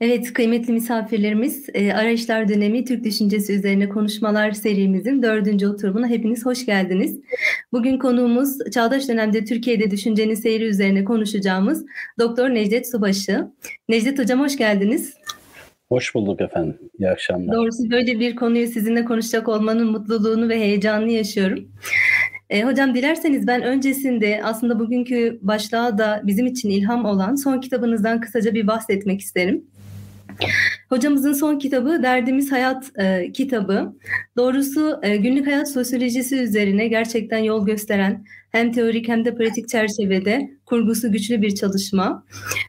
Evet, kıymetli misafirlerimiz, e, Arayışlar Dönemi Türk Düşüncesi Üzerine Konuşmalar serimizin dördüncü oturumuna hepiniz hoş geldiniz. Bugün konuğumuz çağdaş dönemde Türkiye'de düşüncenin seyri üzerine konuşacağımız Doktor Necdet Subaşı. Necdet Hocam hoş geldiniz. Hoş bulduk efendim. İyi akşamlar. Doğrusu böyle bir konuyu sizinle konuşacak olmanın mutluluğunu ve heyecanını yaşıyorum. E, hocam dilerseniz ben öncesinde aslında bugünkü başlığa da bizim için ilham olan son kitabınızdan kısaca bir bahsetmek isterim. Hocamızın son kitabı Derdimiz Hayat e, kitabı. Doğrusu e, günlük hayat sosyolojisi üzerine gerçekten yol gösteren hem teorik hem de pratik çerçevede kurgusu güçlü bir çalışma.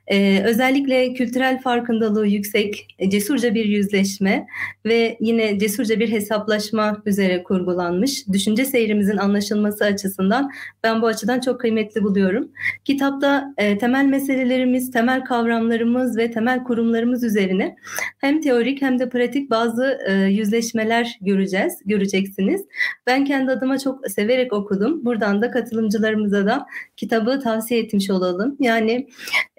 Ee, özellikle kültürel farkındalığı yüksek, cesurca bir yüzleşme ve yine cesurca bir hesaplaşma üzere kurgulanmış. Düşünce seyrimizin anlaşılması açısından ben bu açıdan çok kıymetli buluyorum. Kitapta e, temel meselelerimiz, temel kavramlarımız ve temel kurumlarımız üzerine hem teorik hem de pratik bazı e, yüzleşmeler göreceğiz, göreceksiniz. Ben kendi adıma çok severek okudum. Buradan da katılımcılarımıza da kitabı tavsiye etmiş olalım. Yani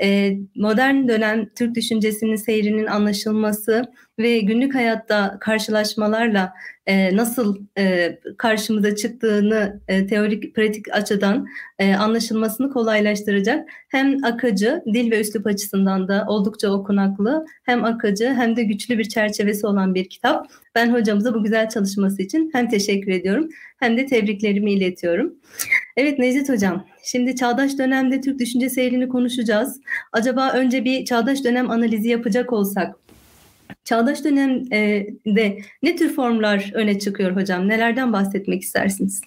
e, modern dönem Türk düşüncesinin seyrinin anlaşılması ve günlük hayatta karşılaşmalarla e, nasıl e, karşımıza çıktığını e, teorik pratik açıdan e, anlaşılmasını kolaylaştıracak hem akıcı dil ve üslup açısından da oldukça okunaklı hem akıcı hem de güçlü bir çerçevesi olan bir kitap. Ben hocamıza bu güzel çalışması için hem teşekkür ediyorum hem de tebriklerimi iletiyorum. Evet Necdet Hocam, şimdi çağdaş dönemde Türk düşünce seyrini konuşacağız. Acaba önce bir çağdaş dönem analizi yapacak olsak, çağdaş dönemde ne tür formlar öne çıkıyor hocam? Nelerden bahsetmek istersiniz?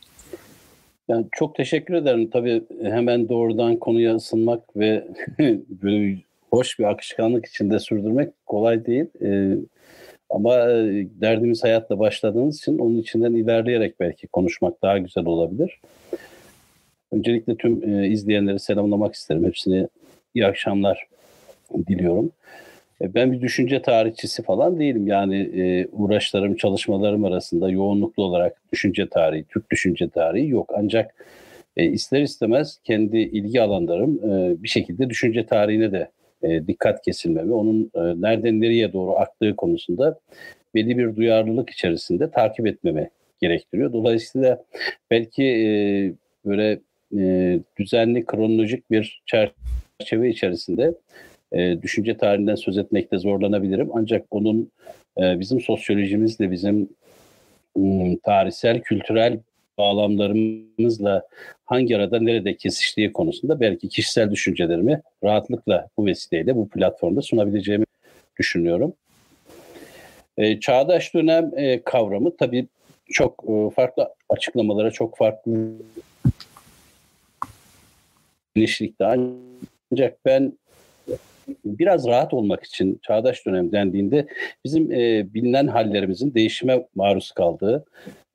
Yani çok teşekkür ederim. Tabii hemen doğrudan konuya ısınmak ve böyle hoş bir akışkanlık içinde sürdürmek kolay değil. Ee, ama e, derdimiz hayatla başladığımız için onun içinden ilerleyerek belki konuşmak daha güzel olabilir. Öncelikle tüm e, izleyenleri selamlamak isterim. Hepsine iyi akşamlar diliyorum. E, ben bir düşünce tarihçisi falan değilim. Yani e, uğraşlarım, çalışmalarım arasında yoğunluklu olarak düşünce tarihi, Türk düşünce tarihi yok. Ancak e, ister istemez kendi ilgi alanlarım e, bir şekilde düşünce tarihine de e, dikkat kesilmemi, onun e, nereden nereye doğru aktığı konusunda belli bir duyarlılık içerisinde takip etmemi gerektiriyor. Dolayısıyla belki e, böyle e, düzenli kronolojik bir çerçeve içerisinde e, düşünce tarihinden söz etmekte zorlanabilirim. Ancak onun e, bizim sosyolojimizle, bizim m, tarihsel, kültürel bağlamlarımızla hangi arada nerede kesiştiği konusunda belki kişisel düşüncelerimi rahatlıkla bu vesileyle bu platformda sunabileceğimi düşünüyorum. E, çağdaş dönem e, kavramı tabii çok e, farklı açıklamalara çok farklı genişlikte ancak ben biraz rahat olmak için çağdaş dönem dendiğinde bizim e, bilinen hallerimizin değişime maruz kaldığı,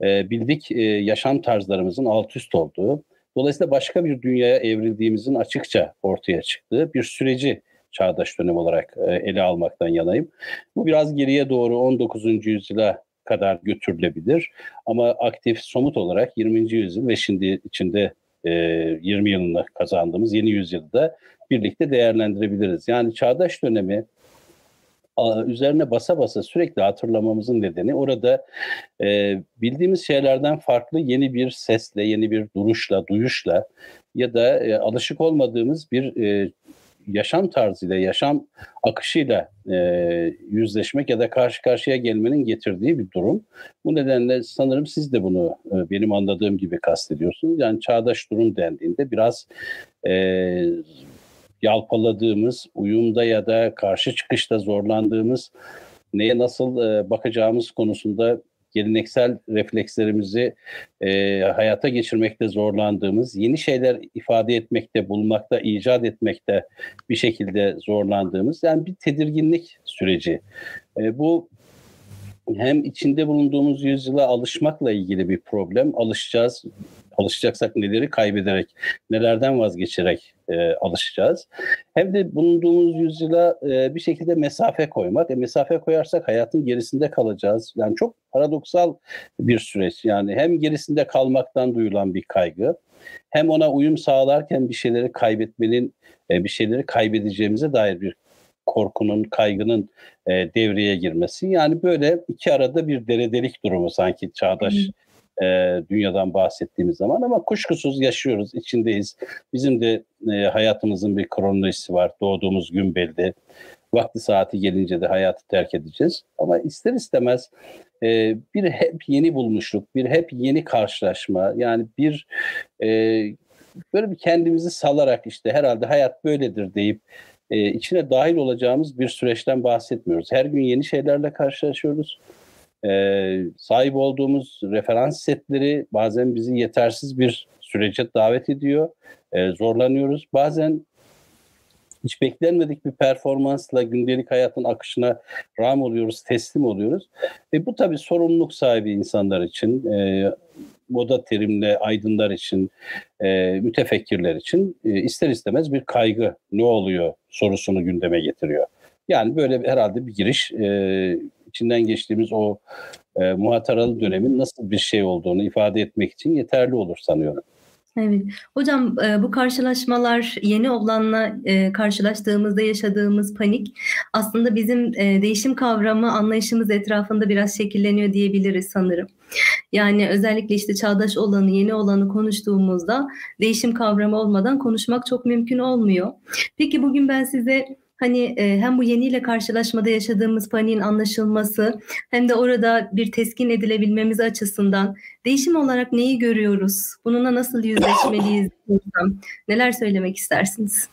e, bildik e, yaşam tarzlarımızın alt üst olduğu, dolayısıyla başka bir dünyaya evrildiğimizin açıkça ortaya çıktığı bir süreci çağdaş dönem olarak e, ele almaktan yanayım. Bu biraz geriye doğru 19. yüzyıla kadar götürülebilir ama aktif somut olarak 20. yüzyıl ve şimdi içinde 20 yılını kazandığımız yeni yüzyılda birlikte değerlendirebiliriz. Yani çağdaş dönemi üzerine basa basa sürekli hatırlamamızın nedeni orada e, bildiğimiz şeylerden farklı yeni bir sesle, yeni bir duruşla, duyuşla ya da e, alışık olmadığımız bir e, yaşam tarzıyla, yaşam akışıyla e, yüzleşmek ya da karşı karşıya gelmenin getirdiği bir durum. Bu nedenle sanırım siz de bunu e, benim anladığım gibi kastediyorsunuz. Yani çağdaş durum dendiğinde biraz e, yalpaladığımız, uyumda ya da karşı çıkışta zorlandığımız, neye nasıl e, bakacağımız konusunda geleneksel reflekslerimizi e, hayata geçirmekte zorlandığımız, yeni şeyler ifade etmekte, bulmakta, icat etmekte bir şekilde zorlandığımız yani bir tedirginlik süreci. E, bu hem içinde bulunduğumuz yüzyıla alışmakla ilgili bir problem. Alışacağız, alışacaksak neleri kaybederek, nelerden vazgeçerek e, alışacağız. Hem de bulunduğumuz yüzyıla e, bir şekilde mesafe koymak. E, mesafe koyarsak hayatın gerisinde kalacağız. Yani çok paradoksal bir süreç. Yani hem gerisinde kalmaktan duyulan bir kaygı, hem ona uyum sağlarken bir şeyleri kaybetmenin, e, bir şeyleri kaybedeceğimize dair bir korkunun, kaygının e, devreye girmesi. Yani böyle iki arada bir deredelik durumu sanki çağdaş e, dünyadan bahsettiğimiz zaman ama kuşkusuz yaşıyoruz, içindeyiz. Bizim de e, hayatımızın bir kronolojisi var. Doğduğumuz gün belli. Vakti saati gelince de hayatı terk edeceğiz. Ama ister istemez e, bir hep yeni bulmuşluk, bir hep yeni karşılaşma. Yani bir e, böyle bir kendimizi salarak işte herhalde hayat böyledir deyip e, içine dahil olacağımız bir süreçten bahsetmiyoruz. Her gün yeni şeylerle karşılaşıyoruz. E, sahip olduğumuz referans setleri bazen bizi yetersiz bir sürece davet ediyor. E, zorlanıyoruz. Bazen hiç beklenmedik bir performansla gündelik hayatın akışına ram oluyoruz, teslim oluyoruz. E, bu tabii sorumluluk sahibi insanlar için, e, moda terimle aydınlar için, e, mütefekkirler için e, ister istemez bir kaygı ne oluyor sorusunu gündeme getiriyor. Yani böyle herhalde bir giriş e, içinden geçtiğimiz o e, muhataralı dönemin nasıl bir şey olduğunu ifade etmek için yeterli olur sanıyorum. Evet. Hocam e, bu karşılaşmalar yeni olanla e, karşılaştığımızda yaşadığımız panik aslında bizim e, değişim kavramı anlayışımız etrafında biraz şekilleniyor diyebiliriz sanırım. Yani özellikle işte çağdaş olanı, yeni olanı konuştuğumuzda değişim kavramı olmadan konuşmak çok mümkün olmuyor. Peki bugün ben size hani e, hem bu yeniyle karşılaşmada yaşadığımız paniğin anlaşılması hem de orada bir teskin edilebilmemiz açısından değişim olarak neyi görüyoruz? Bununla nasıl yüzleşmeliyiz? Neler söylemek istersiniz?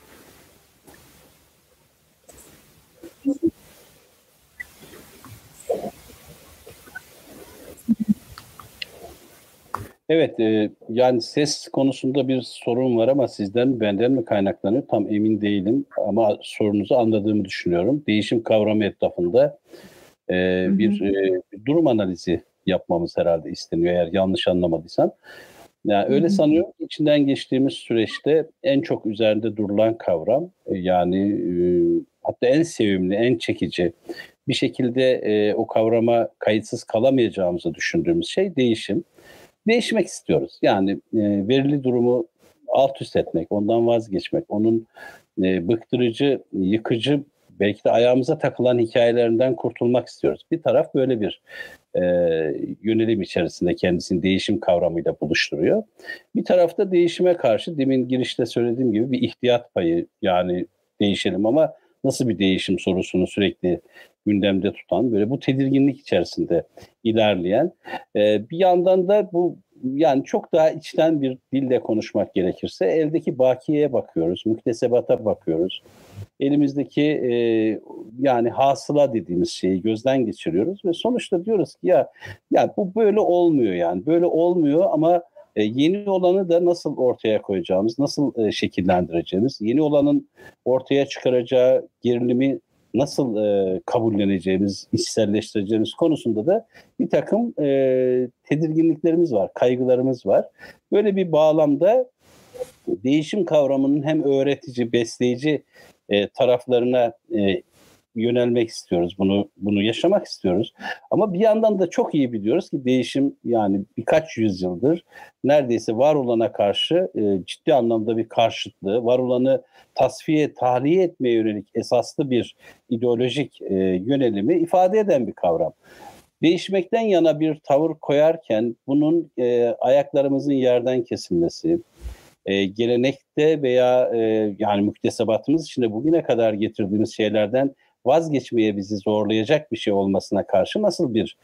Evet, e, yani ses konusunda bir sorun var ama sizden benden mi kaynaklanıyor tam emin değilim ama sorunuzu anladığımı düşünüyorum. Değişim kavramı etrafında e, bir, e, durum analizi yapmamız herhalde isteniyor eğer yanlış anlamadıysam. Yani öyle sanıyorum içinden geçtiğimiz süreçte en çok üzerinde durulan kavram e, yani e, hatta en sevimli, en çekici bir şekilde e, o kavrama kayıtsız kalamayacağımızı düşündüğümüz şey değişim değişmek istiyoruz. Yani e, verili durumu alt üst etmek, ondan vazgeçmek, onun e, bıktırıcı, yıkıcı, belki de ayağımıza takılan hikayelerinden kurtulmak istiyoruz. Bir taraf böyle bir e, yönelim içerisinde kendisini değişim kavramıyla buluşturuyor. Bir tarafta değişime karşı demin girişte söylediğim gibi bir ihtiyat payı yani değişelim ama nasıl bir değişim sorusunu sürekli gündemde tutan böyle bu tedirginlik içerisinde ilerleyen e, bir yandan da bu yani çok daha içten bir dille konuşmak gerekirse eldeki bakiyeye bakıyoruz, müktesebata bakıyoruz. Elimizdeki e, yani hasıla dediğimiz şeyi gözden geçiriyoruz ve sonuçta diyoruz ki ya ya bu böyle olmuyor yani böyle olmuyor ama e, yeni olanı da nasıl ortaya koyacağımız, nasıl e, şekillendireceğimiz, yeni olanın ortaya çıkaracağı gerilimi nasıl e, kabulleneceğimiz, içselleştireceğimiz konusunda da bir takım e, tedirginliklerimiz var, kaygılarımız var. Böyle bir bağlamda değişim kavramının hem öğretici, besleyici e, taraflarına e, yönelmek istiyoruz. Bunu bunu yaşamak istiyoruz. Ama bir yandan da çok iyi biliyoruz ki değişim yani birkaç yüzyıldır neredeyse var olana karşı e, ciddi anlamda bir karşıtlığı, var olanı tasfiye, tahliye etmeye yönelik esaslı bir ideolojik e, yönelimi ifade eden bir kavram. Değişmekten yana bir tavır koyarken bunun e, ayaklarımızın yerden kesilmesi, e, gelenekte veya e, yani müktesebatımız içinde bugüne kadar getirdiğimiz şeylerden vazgeçmeye bizi zorlayacak bir şey olmasına karşı nasıl bir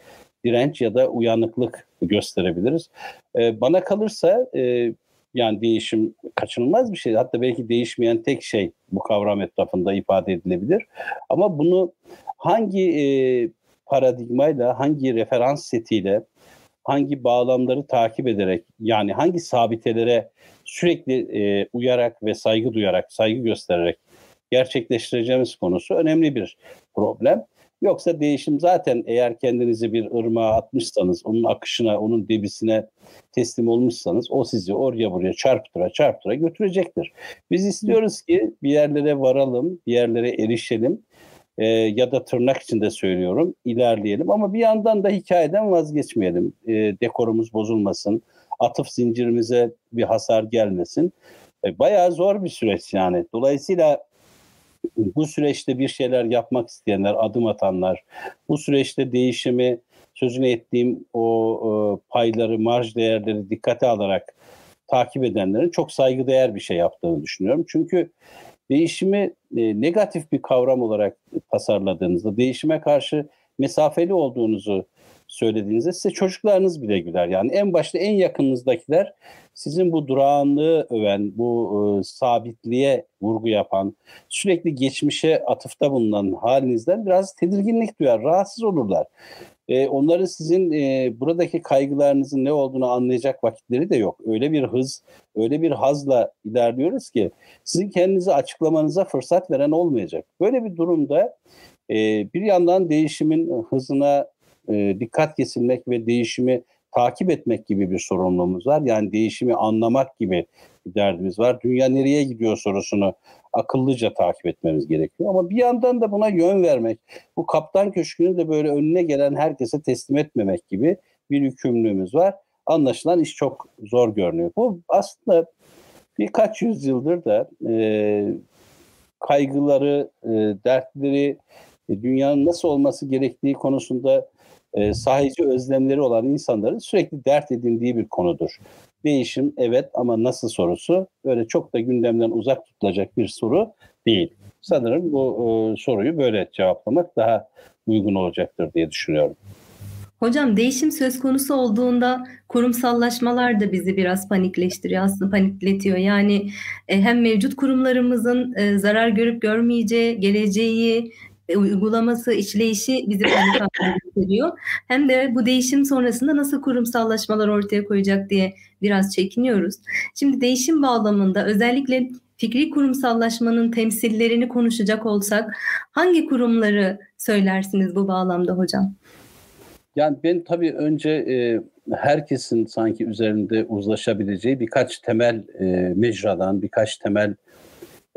direnç ya da uyanıklık gösterebiliriz? E, bana kalırsa e, yani değişim kaçınılmaz bir şey. Hatta belki değişmeyen tek şey bu kavram etrafında ifade edilebilir. Ama bunu hangi e, paradigmayla, hangi referans setiyle, hangi bağlamları takip ederek yani hangi sabitelere sürekli e, uyarak ve saygı duyarak, saygı göstererek gerçekleştireceğimiz konusu önemli bir problem. Yoksa değişim zaten eğer kendinizi bir ırmağa atmışsanız, onun akışına, onun debisine teslim olmuşsanız o sizi oraya buraya çarptıra çarptıra götürecektir. Biz istiyoruz ki bir yerlere varalım, bir yerlere erişelim e, ya da tırnak içinde söylüyorum ilerleyelim ama bir yandan da hikayeden vazgeçmeyelim. E, dekorumuz bozulmasın, atıf zincirimize bir hasar gelmesin. E, bayağı zor bir süreç yani. Dolayısıyla bu süreçte bir şeyler yapmak isteyenler, adım atanlar, bu süreçte değişimi sözünü ettiğim o e, payları, marj değerleri dikkate alarak takip edenlerin çok saygıdeğer bir şey yaptığını düşünüyorum. Çünkü değişimi e, negatif bir kavram olarak tasarladığınızda, değişime karşı mesafeli olduğunuzu söylediğinizde size çocuklarınız bile güler. Yani en başta en yakınınızdakiler sizin bu durağanlığı öven, bu e, sabitliğe vurgu yapan, sürekli geçmişe atıfta bulunan halinizden biraz tedirginlik duyar, rahatsız olurlar. E, onların sizin e, buradaki kaygılarınızın ne olduğunu anlayacak vakitleri de yok. Öyle bir hız, öyle bir hazla ilerliyoruz ki sizin kendinizi açıklamanıza fırsat veren olmayacak. Böyle bir durumda e, bir yandan değişimin hızına e, dikkat kesilmek ve değişimi takip etmek gibi bir sorumluluğumuz var. Yani değişimi anlamak gibi bir derdimiz var. Dünya nereye gidiyor sorusunu akıllıca takip etmemiz gerekiyor. Ama bir yandan da buna yön vermek, bu kaptan köşkünü de böyle önüne gelen herkese teslim etmemek gibi bir yükümlülüğümüz var. Anlaşılan iş çok zor görünüyor. Bu aslında birkaç yüzyıldır da e, kaygıları, e, dertleri, e, dünyanın nasıl olması gerektiği konusunda e, sahici özlemleri olan insanların sürekli dert edindiği bir konudur. Değişim evet ama nasıl sorusu öyle çok da gündemden uzak tutulacak bir soru değil. Sanırım bu e, soruyu böyle cevaplamak daha uygun olacaktır diye düşünüyorum. Hocam değişim söz konusu olduğunda kurumsallaşmalar da bizi biraz panikleştiriyor aslında panikletiyor. Yani e, hem mevcut kurumlarımızın e, zarar görüp görmeyeceği, geleceği, uygulaması, işleyişi bizi ediyor. Hem de bu değişim sonrasında nasıl kurumsallaşmalar ortaya koyacak diye biraz çekiniyoruz. Şimdi değişim bağlamında özellikle fikri kurumsallaşmanın temsillerini konuşacak olsak hangi kurumları söylersiniz bu bağlamda hocam? Yani ben tabii önce e, herkesin sanki üzerinde uzlaşabileceği birkaç temel e, mecradan, birkaç temel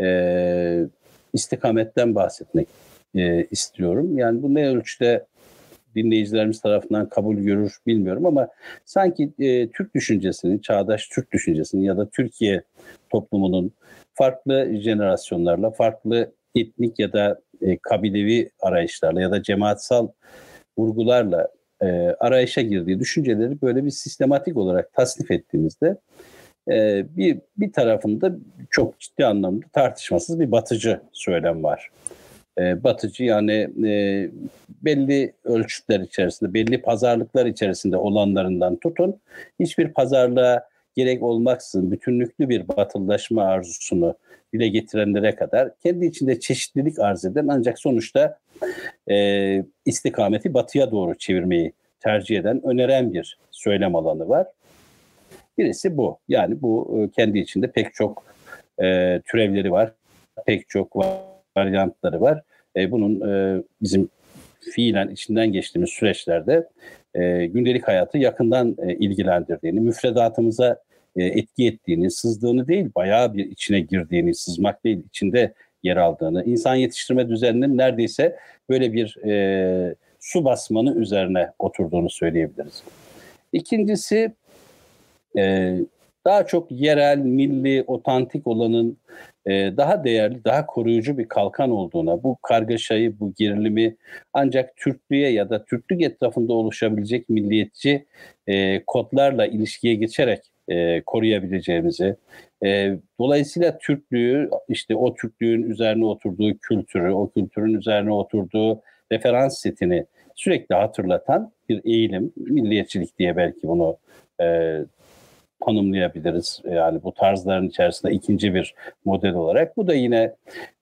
e, istikametten bahsetmek e, istiyorum. Yani bu ne ölçüde dinleyicilerimiz tarafından kabul görür bilmiyorum ama sanki e, Türk düşüncesinin, çağdaş Türk düşüncesinin ya da Türkiye toplumunun farklı jenerasyonlarla, farklı etnik ya da e, kabilevi arayışlarla ya da cemaatsal vurgularla e, arayışa girdiği düşünceleri böyle bir sistematik olarak tasnif ettiğimizde e, bir bir tarafında çok ciddi anlamda tartışmasız bir batıcı söylem var e, batıcı yani e, belli ölçütler içerisinde, belli pazarlıklar içerisinde olanlarından tutun, hiçbir pazarlığa gerek olmaksızın bütünlüklü bir batılılaşma arzusunu dile getirenlere kadar kendi içinde çeşitlilik arz eden ancak sonuçta e, istikameti batıya doğru çevirmeyi tercih eden, öneren bir söylem alanı var. Birisi bu. Yani bu e, kendi içinde pek çok e, türevleri var, pek çok var varyantları var. E, bunun e, bizim fiilen içinden geçtiğimiz süreçlerde e, gündelik hayatı yakından e, ilgilendirdiğini, müfredatımıza e, etki ettiğini, sızdığını değil, bayağı bir içine girdiğini, sızmak değil, içinde yer aldığını, insan yetiştirme düzeninin neredeyse böyle bir e, su basmanı üzerine oturduğunu söyleyebiliriz. İkincisi e, daha çok yerel, milli, otantik olanın e, daha değerli, daha koruyucu bir kalkan olduğuna, bu kargaşayı, bu gerilimi ancak Türklüğe ya da Türklük etrafında oluşabilecek milliyetçi e, kodlarla ilişkiye geçerek e, koruyabileceğimizi, e, dolayısıyla Türklüğü, işte o Türklüğün üzerine oturduğu kültürü, o kültürün üzerine oturduğu referans setini sürekli hatırlatan bir eğilim, milliyetçilik diye belki bunu e, tanımlayabiliriz. Yani bu tarzların içerisinde ikinci bir model olarak. Bu da yine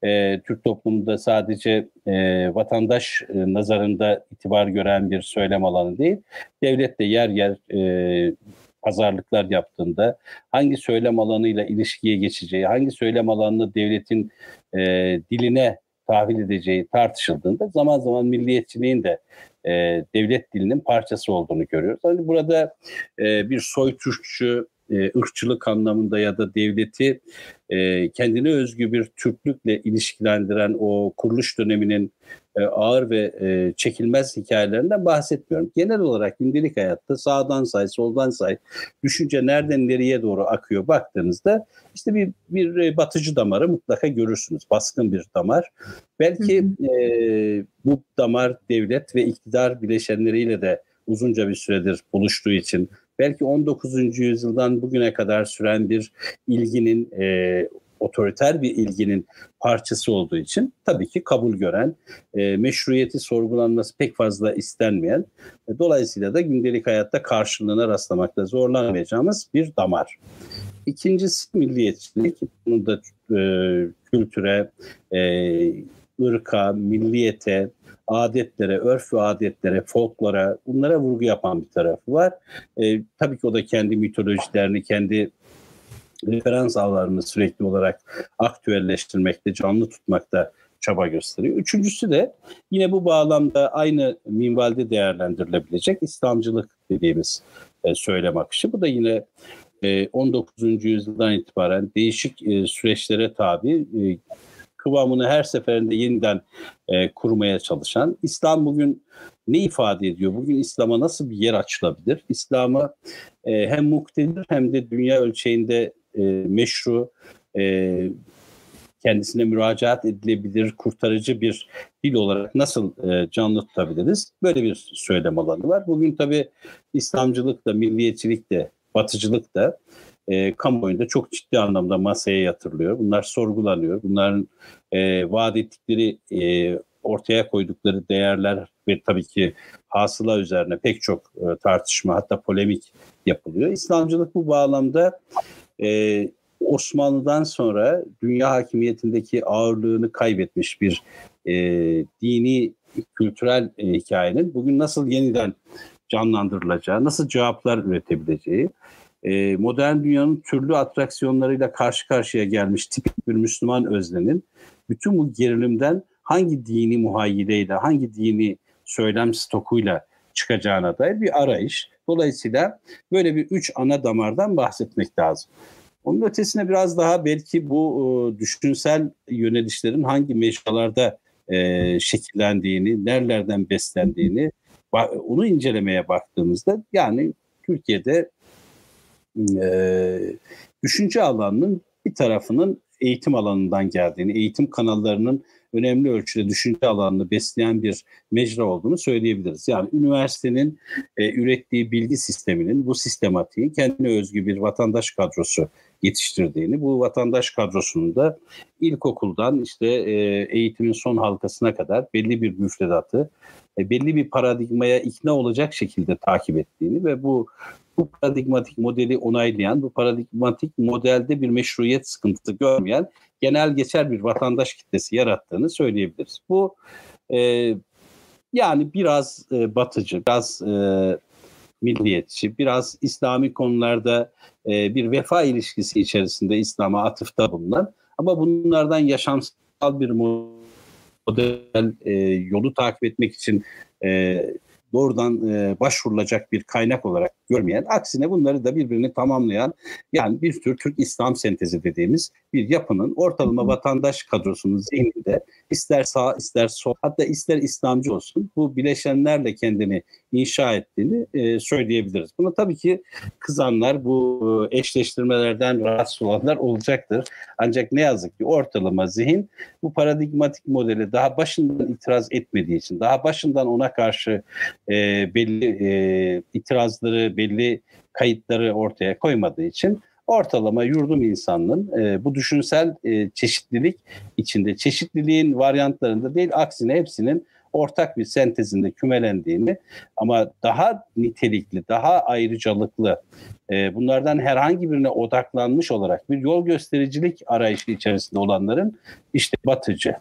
e, Türk toplumunda sadece e, vatandaş e, nazarında itibar gören bir söylem alanı değil. Devlet de yer yer e, pazarlıklar yaptığında hangi söylem alanıyla ilişkiye geçeceği, hangi söylem alanını devletin e, diline tahvil edeceği tartışıldığında zaman zaman milliyetçiliğin de e, devlet dilinin parçası olduğunu görüyoruz. Hani burada e, bir soy Türkçü e, ırkçılık anlamında ya da devleti e, kendine özgü bir Türklükle ilişkilendiren o kuruluş döneminin e, ağır ve e, çekilmez hikayelerinden bahsetmiyorum. Genel olarak gündelik hayatta sağdan say, soldan say, düşünce nereden nereye doğru akıyor baktığınızda işte bir, bir e, batıcı damarı mutlaka görürsünüz. Baskın bir damar. Belki hı hı. E, bu damar devlet ve iktidar bileşenleriyle de uzunca bir süredir buluştuğu için belki 19. yüzyıldan bugüne kadar süren bir ilginin e, otoriter bir ilginin parçası olduğu için tabii ki kabul gören, e, meşruiyeti sorgulanması pek fazla istenmeyen, e, dolayısıyla da gündelik hayatta karşılığına rastlamakta zorlanamayacağımız bir damar. İkincisi milliyetçilik. Bunu da e, kültüre, e, ırka, milliyete, adetlere, örf ve adetlere, folklora bunlara vurgu yapan bir tarafı var. E, tabii ki o da kendi mitolojilerini, kendi referans ağlarını sürekli olarak aktüelleştirmekte, canlı tutmakta çaba gösteriyor. Üçüncüsü de yine bu bağlamda aynı minvalde değerlendirilebilecek İslamcılık dediğimiz e, söylem akışı. Bu da yine 19. E, yüzyıldan itibaren değişik e, süreçlere tabi kıvamını her seferinde yeniden kurmaya çalışan İslam bugün ne ifade ediyor? Bugün İslam'a nasıl bir yer açılabilir? İslam'ı hem muktedir hem de dünya ölçeğinde e, meşru, e, kendisine müracaat edilebilir, kurtarıcı bir dil olarak nasıl e, canlı tutabiliriz? Böyle bir söylem alanı var. Bugün tabii İslamcılık da, milliyetçilik de, batıcılık da e, kamuoyunda çok ciddi anlamda masaya yatırılıyor. Bunlar sorgulanıyor. Bunların e, vaat ettikleri, e, ortaya koydukları değerler ve tabii ki hasıla üzerine pek çok e, tartışma hatta polemik yapılıyor. İslamcılık bu bağlamda e, Osmanlı'dan sonra dünya hakimiyetindeki ağırlığını kaybetmiş bir e, dini kültürel e, hikayenin bugün nasıl yeniden canlandırılacağı, nasıl cevaplar üretebileceği, e, modern dünyanın türlü atraksiyonlarıyla karşı karşıya gelmiş tipik bir Müslüman öznenin bütün bu gerilimden hangi dini muhayyileyle, hangi dini söylem stokuyla çıkacağına dair bir arayış. Dolayısıyla böyle bir üç ana damardan bahsetmek lazım. Onun ötesine biraz daha belki bu e, düşünsel yönelişlerin hangi mecralarda e, şekillendiğini, nerelerden beslendiğini onu incelemeye baktığımızda yani Türkiye'de e, düşünce alanının bir tarafının eğitim alanından geldiğini, eğitim kanallarının önemli ölçüde düşünce alanını besleyen bir mecra olduğunu söyleyebiliriz. Yani üniversitenin e, ürettiği bilgi sisteminin bu sistematiği kendine özgü bir vatandaş kadrosu yetiştirdiğini, bu vatandaş kadrosunun da ilkokuldan işte e, eğitimin son halkasına kadar belli bir müfredatı, e, belli bir paradigmaya ikna olacak şekilde takip ettiğini ve bu bu paradigmatik modeli onaylayan, bu paradigmatik modelde bir meşruiyet sıkıntısı görmeyen genel geçer bir vatandaş kitlesi yarattığını söyleyebiliriz. Bu e, yani biraz e, batıcı, biraz e, milliyetçi, biraz İslami konularda e, bir vefa ilişkisi içerisinde İslam'a atıfta bulunan ama bunlardan yaşamsal bir model e, yolu takip etmek için e, doğrudan e, başvurulacak bir kaynak olarak görmeyen, aksine bunları da birbirini tamamlayan yani bir tür Türk İslam sentezi dediğimiz bir yapının ortalama vatandaş kadrosunun zihninde ister sağ ister sol hatta ister İslamcı olsun bu bileşenlerle kendini inşa ettiğini e, söyleyebiliriz. Buna tabii ki kızanlar bu e, eşleştirmelerden rahatsız olanlar olacaktır. Ancak ne yazık ki ortalama zihin bu paradigmatik modeli daha başından itiraz etmediği için, daha başından ona karşı e, belli e, itirazları, belli kayıtları ortaya koymadığı için ortalama yurdum insanının e, bu düşünsel e, çeşitlilik içinde, çeşitliliğin varyantlarında değil aksine hepsinin ortak bir sentezinde kümelendiğini ama daha nitelikli, daha ayrıcalıklı e, bunlardan herhangi birine odaklanmış olarak bir yol göstericilik arayışı içerisinde olanların işte batıcı,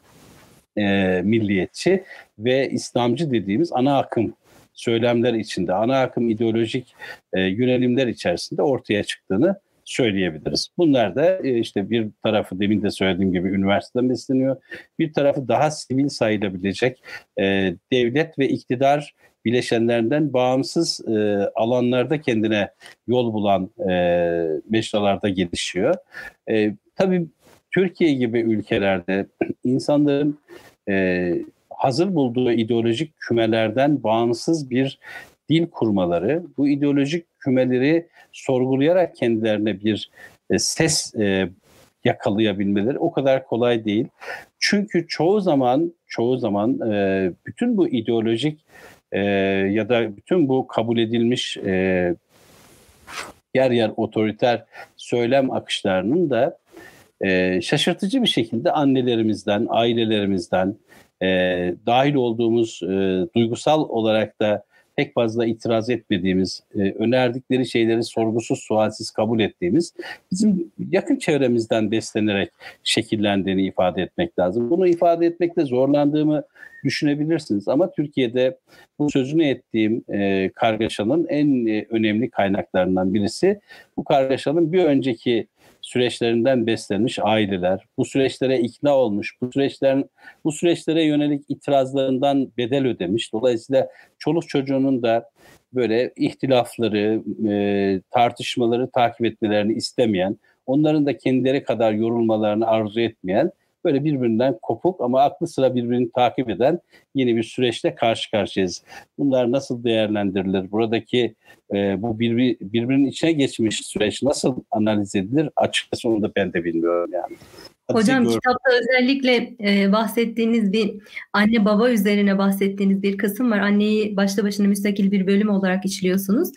e, milliyetçi ve İslamcı dediğimiz ana akım söylemler içinde, ana akım ideolojik e, yönelimler içerisinde ortaya çıktığını söyleyebiliriz. Bunlar da e, işte bir tarafı demin de söylediğim gibi üniversiteden besleniyor. Bir tarafı daha sivil sayılabilecek e, devlet ve iktidar bileşenlerinden bağımsız e, alanlarda kendine yol bulan e, meşralarda gelişiyor. E, tabii Türkiye gibi ülkelerde insanların e, hazır bulduğu ideolojik kümelerden bağımsız bir dil kurmaları, bu ideolojik kümeleri sorgulayarak kendilerine bir e, ses e, yakalayabilmeleri o kadar kolay değil. Çünkü çoğu zaman çoğu zaman e, bütün bu ideolojik e, ya da bütün bu kabul edilmiş e, yer yer otoriter söylem akışlarının da e, şaşırtıcı bir şekilde annelerimizden, ailelerimizden, e, dahil olduğumuz e, duygusal olarak da pek fazla itiraz etmediğimiz, e, önerdikleri şeyleri sorgusuz sualsiz kabul ettiğimiz bizim yakın çevremizden beslenerek şekillendiğini ifade etmek lazım. Bunu ifade etmekte zorlandığımı düşünebilirsiniz ama Türkiye'de bu sözünü ettiğim e, kargaşanın en e, önemli kaynaklarından birisi bu kargaşanın bir önceki süreçlerinden beslenmiş aileler, bu süreçlere ikna olmuş, bu süreçlerin bu süreçlere yönelik itirazlarından bedel ödemiş. Dolayısıyla çoluk çocuğunun da böyle ihtilafları, e, tartışmaları takip etmelerini istemeyen, onların da kendileri kadar yorulmalarını arzu etmeyen böyle birbirinden kopuk ama aklı sıra birbirini takip eden yeni bir süreçte karşı karşıyayız. Bunlar nasıl değerlendirilir? Buradaki e, bu bir, birbirinin içine geçmiş süreç nasıl analiz edilir? Açıkçası onu da ben de bilmiyorum yani. Hocam kitapta özellikle e, bahsettiğiniz bir anne baba üzerine bahsettiğiniz bir kısım var. Anneyi başta başına müstakil bir bölüm olarak işliyorsunuz.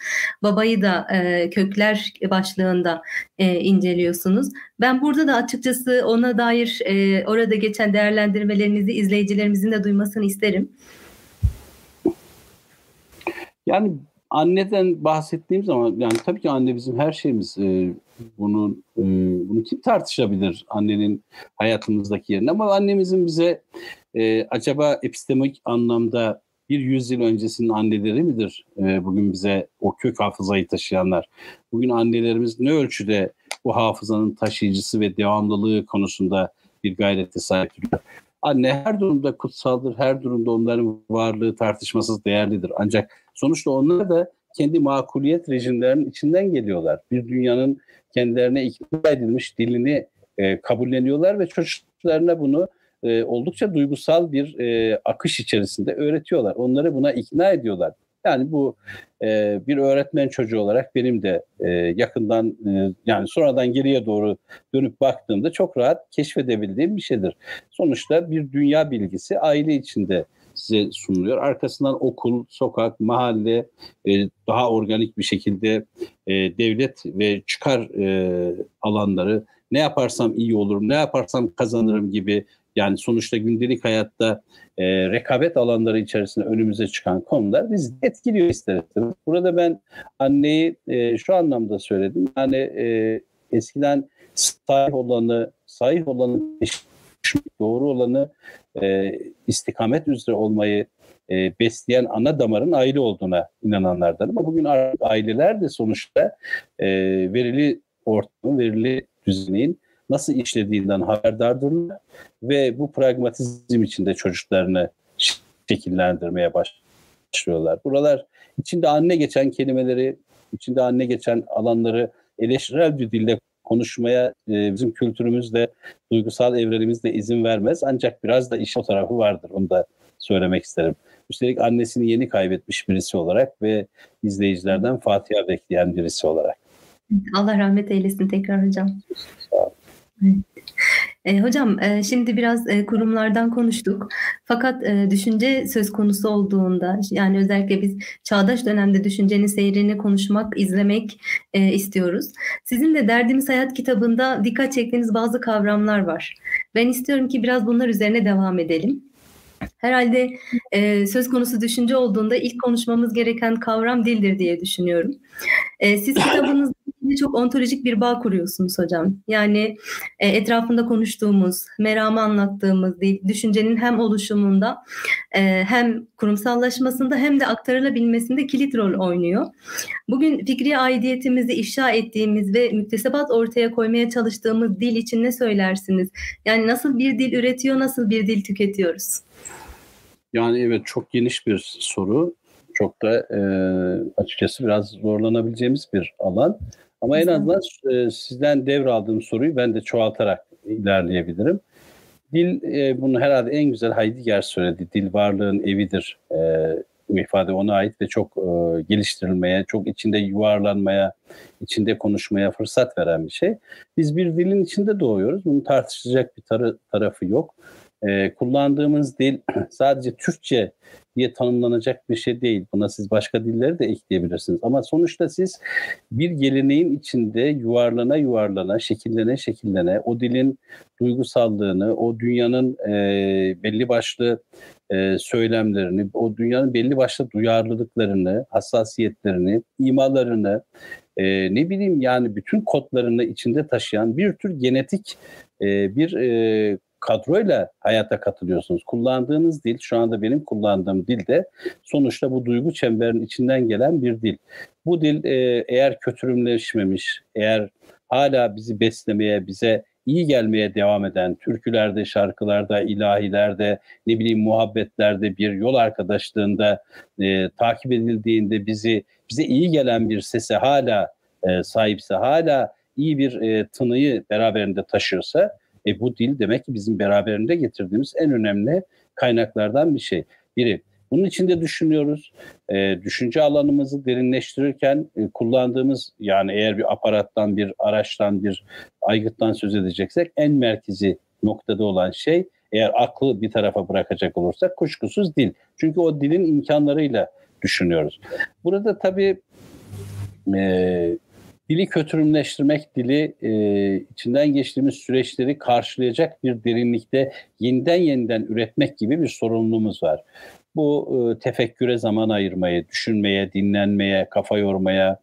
Babayı da e, kökler başlığında e, inceliyorsunuz. Ben burada da açıkçası ona dair e, orada geçen değerlendirmelerinizi izleyicilerimizin de duymasını isterim. Yani anneden bahsettiğim zaman yani tabii ki anne bizim her şeyimiz. E, bunu e, bunu kim tartışabilir annenin hayatımızdaki yerini ama annemizin bize e, acaba epistemik anlamda bir yüzyıl öncesinin anneleri midir e, bugün bize o kök hafızayı taşıyanlar? Bugün annelerimiz ne ölçüde bu hafızanın taşıyıcısı ve devamlılığı konusunda bir gayrete sahipler? Anne her durumda kutsaldır, her durumda onların varlığı tartışmasız değerlidir. Ancak sonuçta onlar da kendi makuliyet rejimlerinin içinden geliyorlar. Bir dünyanın kendilerine ikna edilmiş dilini e, kabulleniyorlar ve çocuklarına bunu e, oldukça duygusal bir e, akış içerisinde öğretiyorlar. Onları buna ikna ediyorlar. Yani bu e, bir öğretmen çocuğu olarak benim de e, yakından e, yani sonradan geriye doğru dönüp baktığımda çok rahat keşfedebildiğim bir şeydir. Sonuçta bir dünya bilgisi aile içinde size sunuluyor. Arkasından okul, sokak, mahalle e, daha organik bir şekilde e, devlet ve çıkar e, alanları ne yaparsam iyi olurum, ne yaparsam kazanırım gibi yani sonuçta gündelik hayatta e, rekabet alanları içerisinde önümüze çıkan konular bizi etkiliyor ister Burada ben anneyi e, şu anlamda söyledim. Yani e, eskiden sahip olanı, sahip olanı doğru olanı e, istikamet üzere olmayı e, besleyen ana damarın aile olduğuna inananlardan. Ama bugün aileler de sonuçta e, verili ortamın, verili düzenin nasıl işlediğinden haberdardırlar ve bu pragmatizm içinde çocuklarını şekillendirmeye başlıyorlar. Buralar içinde anne geçen kelimeleri, içinde anne geçen alanları eleştirel bir dille konuşmaya e, bizim kültürümüzde, duygusal evrenimizde izin vermez. Ancak biraz da iş o tarafı vardır. Onu da söylemek isterim. Üstelik annesini yeni kaybetmiş birisi olarak ve izleyicilerden Fatiha bekleyen birisi olarak. Allah rahmet eylesin tekrar hocam. Sağ olun. E, hocam e, şimdi biraz e, kurumlardan konuştuk. Fakat e, düşünce söz konusu olduğunda yani özellikle biz çağdaş dönemde düşüncenin seyrini konuşmak, izlemek e, istiyoruz. Sizin de Derdimiz Hayat kitabında dikkat çektiğiniz bazı kavramlar var. Ben istiyorum ki biraz bunlar üzerine devam edelim. Herhalde e, söz konusu düşünce olduğunda ilk konuşmamız gereken kavram dildir diye düşünüyorum. E, siz kitabınızda dille çok ontolojik bir bağ kuruyorsunuz hocam. Yani e, etrafında konuştuğumuz, meramı anlattığımız dil, düşüncenin hem oluşumunda e, hem kurumsallaşmasında hem de aktarılabilmesinde kilit rol oynuyor. Bugün fikri aidiyetimizi ifşa ettiğimiz ve müktesebat ortaya koymaya çalıştığımız dil için ne söylersiniz? Yani nasıl bir dil üretiyor, nasıl bir dil tüketiyoruz? Yani evet çok geniş bir soru. Çok da e, açıkçası biraz zorlanabileceğimiz bir alan. Ama en azından e, sizden devraldığım soruyu ben de çoğaltarak ilerleyebilirim. Dil e, bunu herhalde en güzel Heidegger söyledi. Dil varlığın evidir. E, bu ifade ona ait ve çok e, geliştirilmeye, çok içinde yuvarlanmaya, içinde konuşmaya fırsat veren bir şey. Biz bir dilin içinde doğuyoruz. Bunun tartışılacak bir tarı, tarafı yok. E, kullandığımız dil sadece Türkçe diye tanımlanacak bir şey değil. Buna siz başka dilleri de ekleyebilirsiniz. Ama sonuçta siz bir geleneğin içinde yuvarlana yuvarlana, şekillene şekillene o dilin duygusallığını, o dünyanın e, belli başlı e, söylemlerini, o dünyanın belli başlı duyarlılıklarını, hassasiyetlerini, imalarını, e, ne bileyim yani bütün kodlarını içinde taşıyan bir tür genetik e, bir e, kadroyla hayata katılıyorsunuz. Kullandığınız dil, şu anda benim kullandığım dil de sonuçta bu duygu çemberinin içinden gelen bir dil. Bu dil e, eğer kötürümleşmemiş, eğer hala bizi beslemeye, bize iyi gelmeye devam eden türkülerde, şarkılarda, ilahilerde, ne bileyim muhabbetlerde, bir yol arkadaşlığında e, takip edildiğinde bizi bize iyi gelen bir sese hala e, sahipse, hala iyi bir e, tınıyı beraberinde taşıyorsa e, bu dil demek ki bizim beraberinde getirdiğimiz en önemli kaynaklardan bir şey. Biri. Bunun içinde düşünüyoruz. E, düşünce alanımızı derinleştirirken e, kullandığımız yani eğer bir aparattan, bir araçtan, bir aygıttan söz edeceksek en merkezi noktada olan şey eğer aklı bir tarafa bırakacak olursak kuşkusuz dil. Çünkü o dilin imkanlarıyla düşünüyoruz. Burada tabii e, dili kötürümleştirmek, dili e, içinden geçtiğimiz süreçleri karşılayacak bir derinlikte yeniden yeniden üretmek gibi bir sorumluluğumuz var. Bu e, tefekküre zaman ayırmayı, düşünmeye, dinlenmeye, kafa yormaya,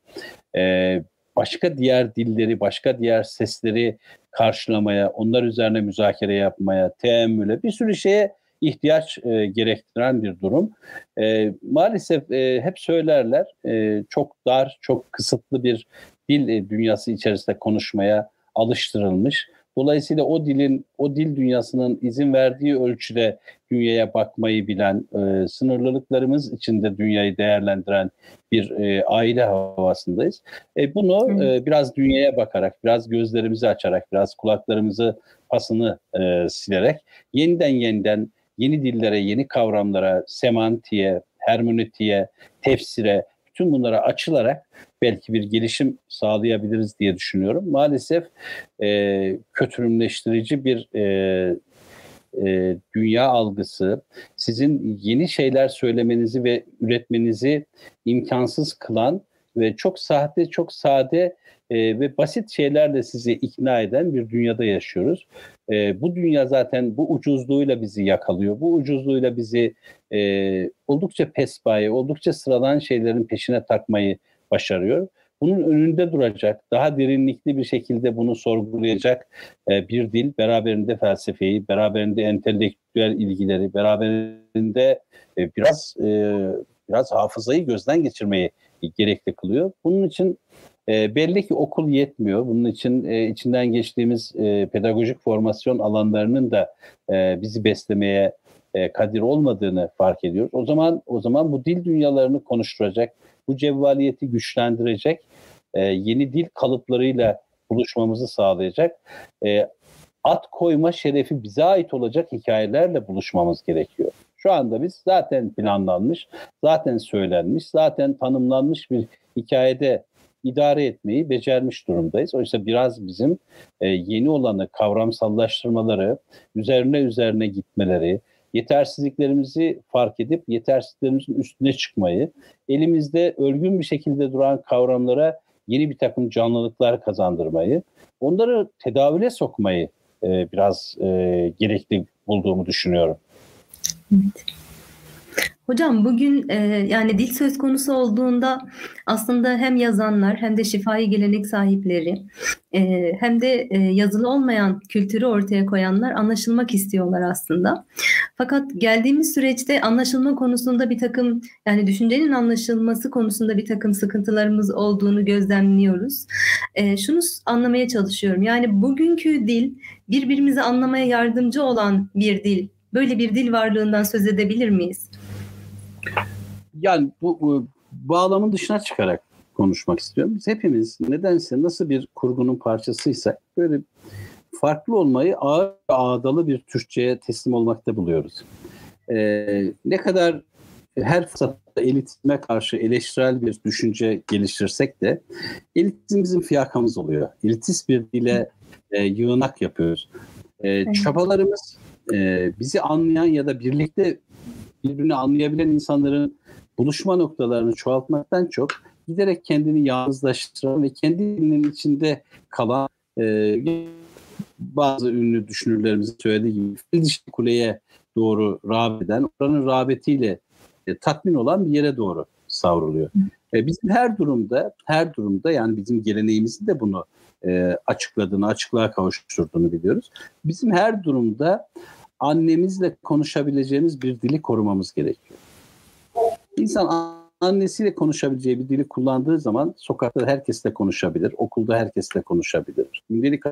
e, başka diğer dilleri, başka diğer sesleri karşılamaya, onlar üzerine müzakere yapmaya, teemmüle bir sürü şeye ihtiyaç e, gerektiren bir durum. E, maalesef e, hep söylerler e, çok dar, çok kısıtlı bir dil e, dünyası içerisinde konuşmaya alıştırılmış. Dolayısıyla o dilin, o dil dünyasının izin verdiği ölçüde dünyaya bakmayı bilen, e, sınırlılıklarımız içinde dünyayı değerlendiren bir e, aile havasındayız. E, bunu e, biraz dünyaya bakarak, biraz gözlerimizi açarak, biraz kulaklarımızı pasını e, silerek yeniden yeniden yeni dillere, yeni kavramlara, semantiye, hermenötiğe, tefsire, bütün bunlara açılarak belki bir gelişim sağlayabiliriz diye düşünüyorum. Maalesef e, kötürümleştirici bir e, e, dünya algısı sizin yeni şeyler söylemenizi ve üretmenizi imkansız kılan ve çok sahte, çok sade e, ve basit şeylerle sizi ikna eden bir dünyada yaşıyoruz. E, bu dünya zaten bu ucuzluğuyla bizi yakalıyor. Bu ucuzluğuyla bizi e, oldukça pespaye, oldukça sıradan şeylerin peşine takmayı başarıyor. Bunun önünde duracak, daha derinlikli bir şekilde bunu sorgulayacak e, bir dil beraberinde felsefeyi, beraberinde entelektüel ilgileri, beraberinde e, biraz e, biraz hafızayı gözden geçirmeyi gerekli kılıyor. Bunun için e, belli ki okul yetmiyor. Bunun için e, içinden geçtiğimiz e, pedagojik formasyon alanlarının da e, bizi beslemeye e, kadir olmadığını fark ediyoruz. O zaman o zaman bu dil dünyalarını konuşturacak, bu cevvaliyeti güçlendirecek e, yeni dil kalıplarıyla buluşmamızı sağlayacak. E, at koyma şerefi bize ait olacak hikayelerle buluşmamız gerekiyor. Şu anda biz zaten planlanmış, zaten söylenmiş, zaten tanımlanmış bir hikayede idare etmeyi becermiş durumdayız. Oysa biraz bizim e, yeni olanı kavramsallaştırmaları, üzerine üzerine gitmeleri, yetersizliklerimizi fark edip yetersizliklerimizin üstüne çıkmayı, elimizde ölgün bir şekilde duran kavramlara yeni bir takım canlılıklar kazandırmayı, onları tedavüle sokmayı e, biraz e, gerekli bulduğumu düşünüyorum. Evet. Hocam bugün e, yani dil söz konusu olduğunda aslında hem yazanlar hem de şifai gelenek sahipleri e, hem de e, yazılı olmayan kültürü ortaya koyanlar anlaşılmak istiyorlar aslında. Fakat geldiğimiz süreçte anlaşılma konusunda bir takım yani düşüncenin anlaşılması konusunda bir takım sıkıntılarımız olduğunu gözlemliyoruz. E, şunu anlamaya çalışıyorum yani bugünkü dil birbirimizi anlamaya yardımcı olan bir dil. Böyle bir dil varlığından söz edebilir miyiz? Yani bu, bu bağlamın dışına çıkarak konuşmak istiyorum. Biz hepimiz nedense nasıl bir kurgunun parçasıysak böyle farklı olmayı ağır ağdalı bir Türkçe'ye teslim olmakta buluyoruz. Ee, ne kadar her fırsatta elitizme karşı eleştirel bir düşünce geliştirsek de elitizm bizim fiyakamız oluyor. Elitist bir dile e, yığınak yapıyoruz. E, çabalarımız e, bizi anlayan ya da birlikte birbirini anlayabilen insanların buluşma noktalarını çoğaltmaktan çok giderek kendini yalnızlaştıran ve kendinin içinde kalan e, bazı ünlü düşünürlerimizin söylediği gibi fil dişli kuleye doğru rağbet oranın rağbetiyle e, tatmin olan bir yere doğru savruluyor. E, bizim her durumda, her durumda yani bizim geleneğimizin de bunu e, açıkladığını, açıklığa kavuşturduğunu biliyoruz. Bizim her durumda annemizle konuşabileceğimiz bir dili korumamız gerekiyor. İnsan annesiyle konuşabileceği bir dili kullandığı zaman sokakta herkesle konuşabilir, okulda herkesle konuşabilir. Gündelik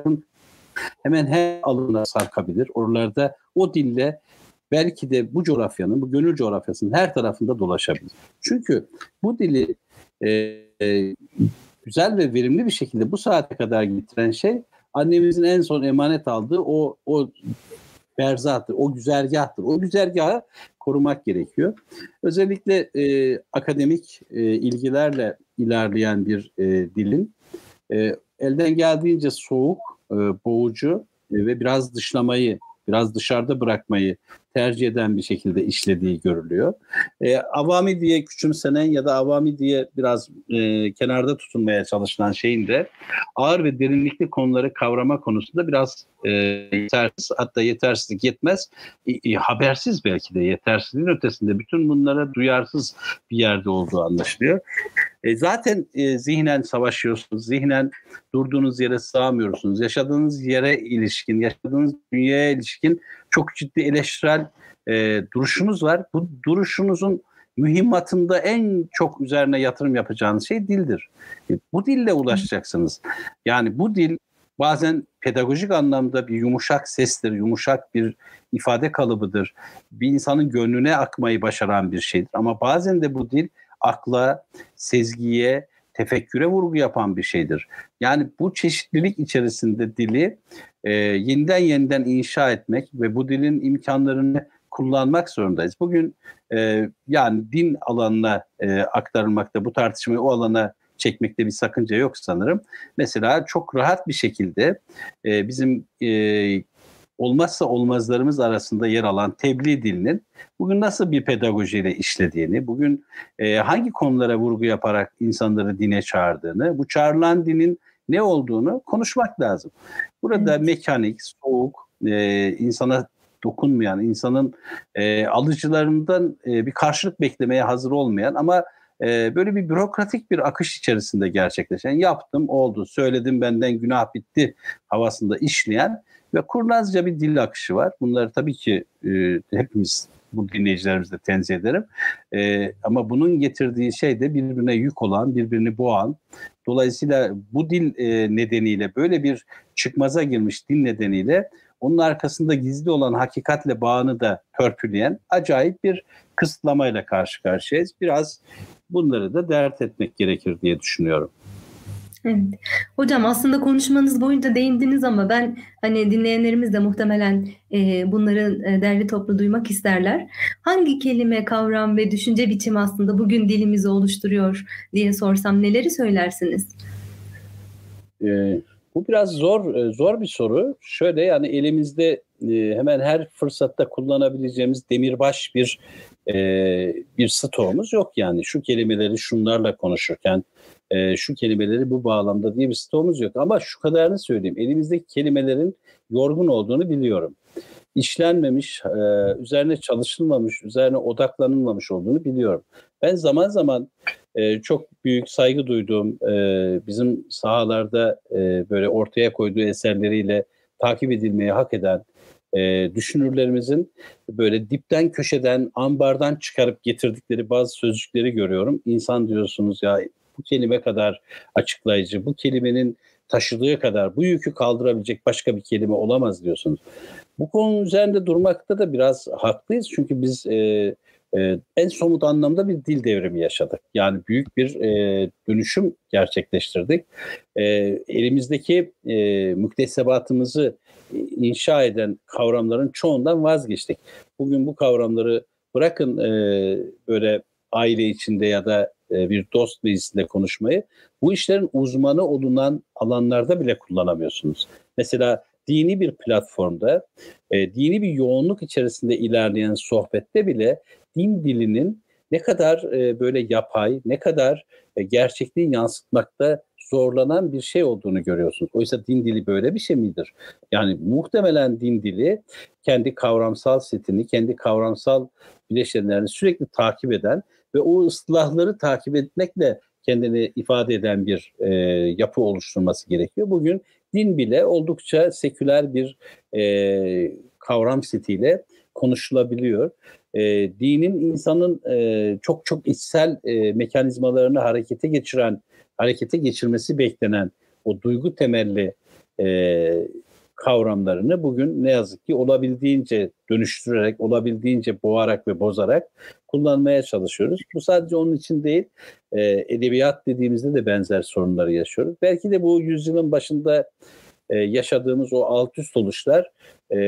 hemen her alana sarkabilir. Oralarda o dille belki de bu coğrafyanın, bu gönül coğrafyasının her tarafında dolaşabilir. Çünkü bu dili e, e, güzel ve verimli bir şekilde bu saate kadar getiren şey annemizin en son emanet aldığı o o berzahtır, o güzergahtır. O güzergahı korumak gerekiyor. Özellikle e, akademik e, ilgilerle ilerleyen bir e, dilin e, elden geldiğince soğuk, e, boğucu e, ve biraz dışlamayı, biraz dışarıda bırakmayı tercih eden bir şekilde işlediği görülüyor. E, avami diye küçümsenen ya da avami diye biraz e, kenarda tutunmaya çalışılan şeyin de ağır ve derinlikli konuları kavrama konusunda biraz e, yetersiz hatta yetersizlik yetmez e, e, habersiz belki de yetersizliğin ötesinde bütün bunlara duyarsız bir yerde olduğu anlaşılıyor. E, zaten e, zihnen savaşıyorsunuz, zihnen durduğunuz yere sığamıyorsunuz. Yaşadığınız yere ilişkin, yaşadığınız dünyaya ilişkin çok ciddi eleştirel e, duruşunuz var. Bu duruşunuzun mühimmatında en çok üzerine yatırım yapacağınız şey dildir. E, bu dille ulaşacaksınız. Yani bu dil bazen pedagojik anlamda bir yumuşak sestir, yumuşak bir ifade kalıbıdır. Bir insanın gönlüne akmayı başaran bir şeydir. Ama bazen de bu dil akla, sezgiye, tefekküre vurgu yapan bir şeydir. Yani bu çeşitlilik içerisinde dili e, yeniden yeniden inşa etmek ve bu dilin imkanlarını kullanmak zorundayız. Bugün e, yani din alanına e, aktarılmakta bu tartışmayı o alana çekmekte bir sakınca yok sanırım. Mesela çok rahat bir şekilde e, bizim e, olmazsa olmazlarımız arasında yer alan tebliğ dilinin bugün nasıl bir pedagojiyle işlediğini, bugün e, hangi konulara vurgu yaparak insanları dine çağırdığını, bu çağrılan dinin ne olduğunu konuşmak lazım. Burada evet. mekanik, soğuk, e, insana dokunmayan, insanın e, alıcılarından e, bir karşılık beklemeye hazır olmayan ama e, böyle bir bürokratik bir akış içerisinde gerçekleşen, yaptım, oldu, söyledim, benden günah bitti havasında işleyen ve kurnazca bir dil akışı var. Bunları tabii ki e, hepimiz bu dinleyicilerimizle tenzih ederim. E, ama bunun getirdiği şey de birbirine yük olan, birbirini boğan. Dolayısıyla bu dil e, nedeniyle böyle bir çıkmaza girmiş dil nedeniyle onun arkasında gizli olan hakikatle bağını da törpüleyen acayip bir kısıtlamayla karşı karşıyayız. Biraz bunları da dert etmek gerekir diye düşünüyorum. Evet. Hocam aslında konuşmanız boyunca değindiniz ama ben hani dinleyenlerimiz de muhtemelen e, bunları e, derli toplu duymak isterler. Hangi kelime, kavram ve düşünce biçimi aslında bugün dilimizi oluşturuyor diye sorsam neleri söylersiniz? Ee, bu biraz zor e, zor bir soru. Şöyle yani elimizde e, hemen her fırsatta kullanabileceğimiz demirbaş bir e, bir stoğumuz yok yani. Şu kelimeleri şunlarla konuşurken e, şu kelimeleri bu bağlamda diye bir stoğumuz yok. Ama şu kadarını söyleyeyim. Elimizdeki kelimelerin yorgun olduğunu biliyorum. işlenmemiş, e, üzerine çalışılmamış, üzerine odaklanılmamış olduğunu biliyorum. Ben zaman zaman e, çok büyük saygı duyduğum e, bizim sahalarda e, böyle ortaya koyduğu eserleriyle takip edilmeyi hak eden e, düşünürlerimizin böyle dipten köşeden ambardan çıkarıp getirdikleri bazı sözcükleri görüyorum. İnsan diyorsunuz ya bu kelime kadar açıklayıcı, bu kelimenin taşıdığı kadar bu yükü kaldırabilecek başka bir kelime olamaz diyorsunuz. Bu konu üzerinde durmakta da biraz haklıyız çünkü biz e, e, en somut anlamda bir dil devrimi yaşadık. Yani büyük bir e, dönüşüm gerçekleştirdik. E, elimizdeki e, müktesebatımızı inşa eden kavramların çoğundan vazgeçtik. Bugün bu kavramları bırakın e, böyle aile içinde ya da e, bir dost meclisinde konuşmayı bu işlerin uzmanı olunan alanlarda bile kullanamıyorsunuz. Mesela dini bir platformda, e, dini bir yoğunluk içerisinde ilerleyen sohbette bile din dilinin ne kadar e, böyle yapay, ne kadar e, gerçekliği yansıtmakta zorlanan bir şey olduğunu görüyorsunuz. Oysa din dili böyle bir şey midir? Yani muhtemelen din dili kendi kavramsal setini, kendi kavramsal bileşenlerini sürekli takip eden ve o ıslahları takip etmekle kendini ifade eden bir e, yapı oluşturması gerekiyor. Bugün din bile oldukça seküler bir e, kavram setiyle konuşulabiliyor. E, dinin insanın e, çok çok içsel e, mekanizmalarını harekete geçiren, harekete geçirmesi beklenen o duygu temelli e, kavramlarını bugün ne yazık ki olabildiğince dönüştürerek, olabildiğince boğarak ve bozarak kullanmaya çalışıyoruz. Bu sadece onun için değil, e, edebiyat dediğimizde de benzer sorunları yaşıyoruz. Belki de bu yüzyılın başında e, yaşadığımız o alt üst oluşlar e,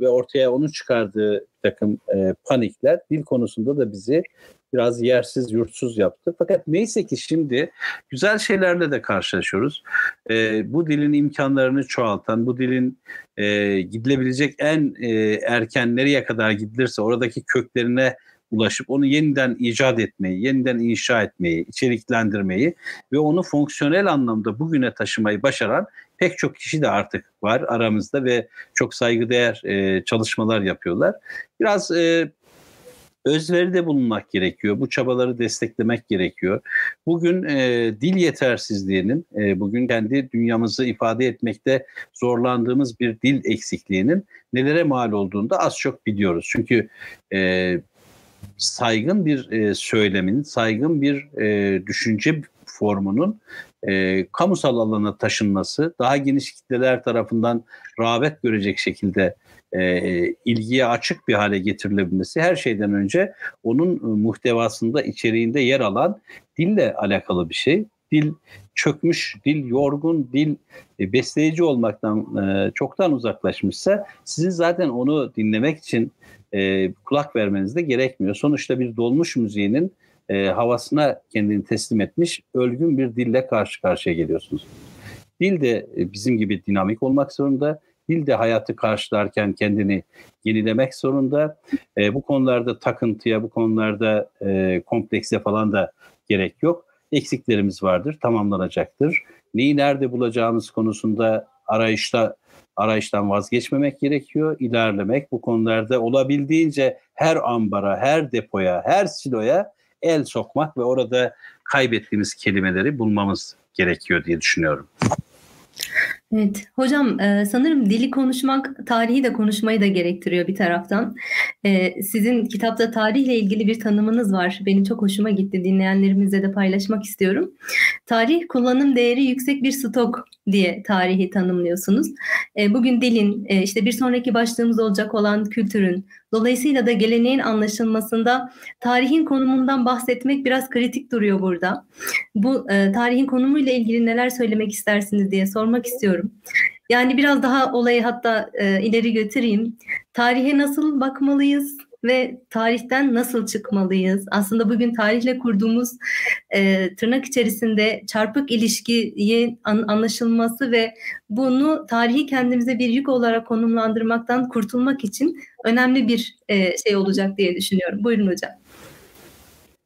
ve ortaya onu çıkardığı takım e, panikler dil konusunda da bizi biraz yersiz yurtsuz yaptı. Fakat neyse ki şimdi güzel şeylerle de karşılaşıyoruz. E, bu dilin imkanlarını çoğaltan, bu dilin e, gidilebilecek en e, erken nereye kadar gidilirse oradaki köklerine ulaşıp onu yeniden icat etmeyi, yeniden inşa etmeyi, içeriklendirmeyi ve onu fonksiyonel anlamda bugüne taşımayı başaran pek çok kişi de artık var aramızda ve çok saygıdeğer e, çalışmalar yapıyorlar. Biraz e, özveride bulunmak gerekiyor. Bu çabaları desteklemek gerekiyor. Bugün e, dil yetersizliğinin, e, bugün kendi dünyamızı ifade etmekte zorlandığımız bir dil eksikliğinin nelere mal olduğunu da az çok biliyoruz. Çünkü e, saygın bir e, söylemin, saygın bir e, düşünce formunun e, kamusal alana taşınması, daha geniş kitleler tarafından rağbet görecek şekilde e, ilgiye açık bir hale getirilebilmesi her şeyden önce onun e, muhtevasında, içeriğinde yer alan dille alakalı bir şey. Dil çökmüş, dil yorgun, dil e, besleyici olmaktan e, çoktan uzaklaşmışsa sizin zaten onu dinlemek için e, kulak vermeniz de gerekmiyor. Sonuçta bir dolmuş müziğinin e, havasına kendini teslim etmiş ölgün bir dille karşı karşıya geliyorsunuz. Dil de e, bizim gibi dinamik olmak zorunda. Dil de hayatı karşılarken kendini yenilemek zorunda. E, bu konularda takıntıya, bu konularda e, komplekse falan da gerek yok. Eksiklerimiz vardır, tamamlanacaktır. Neyi nerede bulacağımız konusunda arayışta arayıştan vazgeçmemek gerekiyor, ilerlemek bu konularda olabildiğince her ambara, her depoya, her siloya el sokmak ve orada kaybettiğimiz kelimeleri bulmamız gerekiyor diye düşünüyorum. Evet, hocam e, sanırım dili konuşmak tarihi de konuşmayı da gerektiriyor bir taraftan. E, sizin kitapta tarihle ilgili bir tanımınız var. Benim çok hoşuma gitti. Dinleyenlerimizle de paylaşmak istiyorum. Tarih kullanım değeri yüksek bir stok diye tarihi tanımlıyorsunuz. E, bugün dilin, işte bir sonraki başlığımız olacak olan kültürün, dolayısıyla da geleneğin anlaşılmasında tarihin konumundan bahsetmek biraz kritik duruyor burada. Bu tarihin konumuyla ilgili neler söylemek istersiniz diye sormak istiyorum. Yani biraz daha olayı hatta e, ileri götüreyim. Tarihe nasıl bakmalıyız ve tarihten nasıl çıkmalıyız? Aslında bugün tarihle kurduğumuz e, tırnak içerisinde çarpık ilişkiyi an, anlaşılması ve bunu tarihi kendimize bir yük olarak konumlandırmaktan kurtulmak için önemli bir e, şey olacak diye düşünüyorum. Buyurun hocam.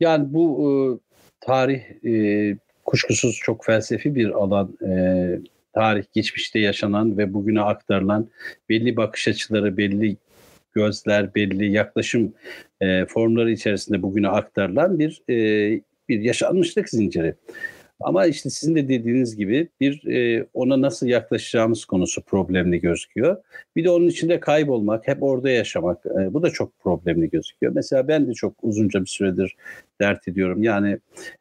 Yani bu e, tarih e, kuşkusuz çok felsefi bir alan. E, tarih, geçmişte yaşanan ve bugüne aktarılan belli bakış açıları, belli gözler belli, yaklaşım e, formları içerisinde bugüne aktarılan bir e, bir yaşanmışlık zinciri. Ama işte sizin de dediğiniz gibi bir e, ona nasıl yaklaşacağımız konusu problemli gözüküyor. Bir de onun içinde kaybolmak, hep orada yaşamak e, bu da çok problemli gözüküyor. Mesela ben de çok uzunca bir süredir dert ediyorum. Yani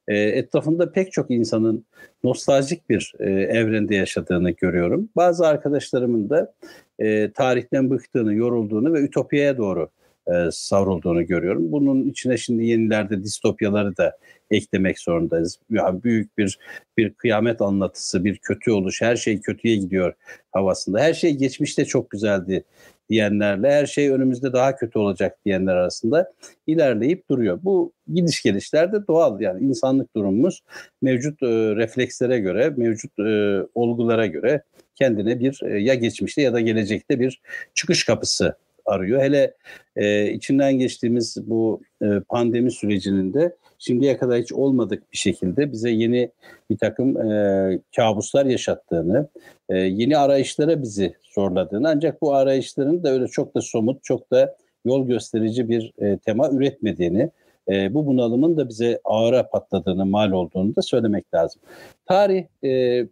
e, etrafında pek çok insanın nostaljik bir e, evrende yaşadığını görüyorum. Bazı arkadaşlarımın da e, tarihten bıktığını, yorulduğunu ve ütopyaya doğru e, savrulduğunu görüyorum. Bunun içine şimdi yenilerde distopyaları da eklemek zorundayız. Yani büyük bir bir kıyamet anlatısı, bir kötü oluş, her şey kötüye gidiyor havasında. Her şey geçmişte çok güzeldi diyenlerle her şey önümüzde daha kötü olacak diyenler arasında ilerleyip duruyor. Bu gidiş gelişler de doğal yani insanlık durumumuz mevcut e, reflekslere göre, mevcut e, olgulara göre kendine bir e, ya geçmişte ya da gelecekte bir çıkış kapısı arıyor. Hele e, içinden geçtiğimiz bu e, pandemi sürecinin de şimdiye kadar hiç olmadık bir şekilde bize yeni bir takım e, kabuslar yaşattığını, e, yeni arayışlara bizi zorladığını ancak bu arayışların da öyle çok da somut, çok da yol gösterici bir e, tema üretmediğini, e, bu bunalımın da bize ağıra patladığını, mal olduğunu da söylemek lazım. Tarih, e,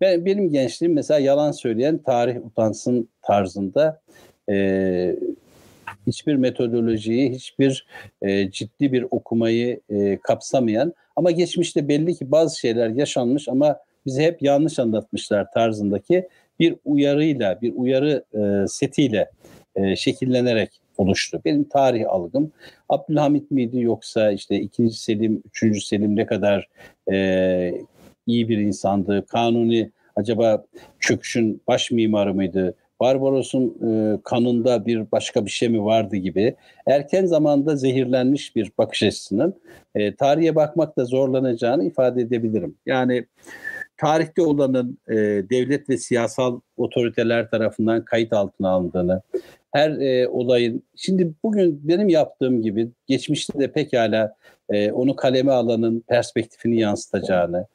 ben, benim gençliğim mesela yalan söyleyen tarih utansın tarzında e, hiçbir metodolojiyi, hiçbir e, ciddi bir okumayı e, kapsamayan ama geçmişte belli ki bazı şeyler yaşanmış ama bize hep yanlış anlatmışlar tarzındaki bir uyarıyla, bir uyarı e, setiyle e, şekillenerek oluştu. Benim tarih algım Abdülhamit miydi yoksa işte 2. Selim, 3. Selim ne kadar e, iyi bir insandı, Kanuni acaba çöküşün baş mimarı mıydı, Barbaros'un e, kanında bir başka bir şey mi vardı gibi erken zamanda zehirlenmiş bir bakış açısının e, tarihe bakmakta zorlanacağını ifade edebilirim. Yani tarihte olanın e, devlet ve siyasal otoriteler tarafından kayıt altına alındığını, her e, olayın, şimdi bugün benim yaptığım gibi geçmişte de pekala e, onu kaleme alanın perspektifini yansıtacağını,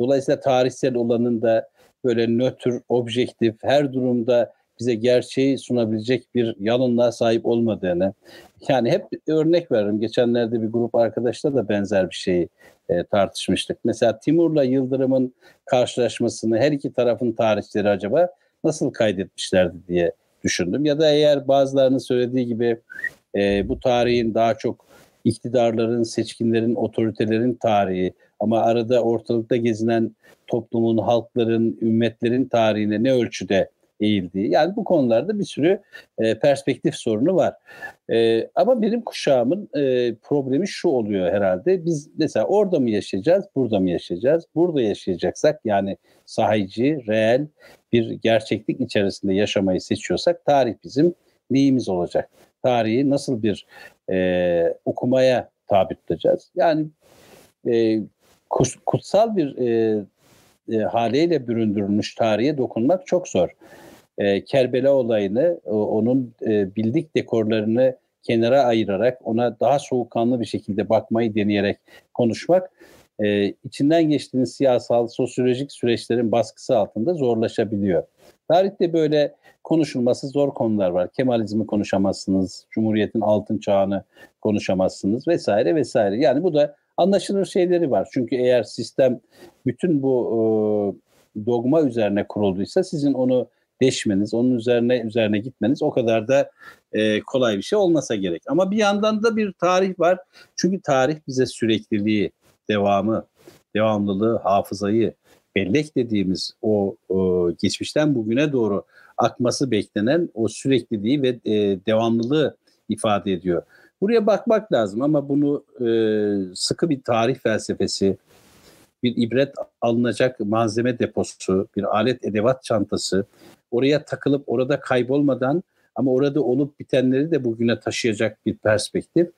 dolayısıyla tarihsel olanın da böyle nötr, objektif, her durumda bize gerçeği sunabilecek bir yalınlığa sahip olmadığını yani hep örnek veririm. Geçenlerde bir grup arkadaşla da benzer bir şeyi e, tartışmıştık. Mesela Timur'la Yıldırım'ın karşılaşmasını her iki tarafın tarihçileri acaba nasıl kaydetmişlerdi diye düşündüm. Ya da eğer bazılarının söylediği gibi e, bu tarihin daha çok iktidarların, seçkinlerin, otoritelerin tarihi ama arada ortalıkta gezinen toplumun, halkların, ümmetlerin tarihine ne ölçüde eğildiği. Yani bu konularda bir sürü e, perspektif sorunu var. E, ama benim kuşağımın e, problemi şu oluyor herhalde. Biz mesela orada mı yaşayacağız, burada mı yaşayacağız? Burada yaşayacaksak yani sahici, reel bir gerçeklik içerisinde yaşamayı seçiyorsak tarih bizim neyimiz olacak? Tarihi nasıl bir e, okumaya tabi tutacağız? Yani e, kutsal bir e, e, haliyle büründürülmüş tarihe dokunmak çok zor e, Kerbela olayını, onun e, bildik dekorlarını kenara ayırarak ona daha soğukkanlı bir şekilde bakmayı deneyerek konuşmak e, içinden geçtiğiniz siyasal, sosyolojik süreçlerin baskısı altında zorlaşabiliyor. Tarihte böyle konuşulması zor konular var. Kemalizmi konuşamazsınız, Cumhuriyet'in altın çağını konuşamazsınız vesaire vesaire. Yani bu da anlaşılır şeyleri var. Çünkü eğer sistem bütün bu e, dogma üzerine kurulduysa sizin onu deşmeniz, onun üzerine üzerine gitmeniz o kadar da e, kolay bir şey olmasa gerek. Ama bir yandan da bir tarih var. Çünkü tarih bize sürekliliği, devamı, devamlılığı, hafızayı, bellek dediğimiz o, o geçmişten bugüne doğru akması beklenen o sürekliliği ve e, devamlılığı ifade ediyor. Buraya bakmak lazım ama bunu e, sıkı bir tarih felsefesi, bir ibret alınacak malzeme deposu, bir alet edevat çantası, oraya takılıp orada kaybolmadan ama orada olup bitenleri de bugüne taşıyacak bir perspektif.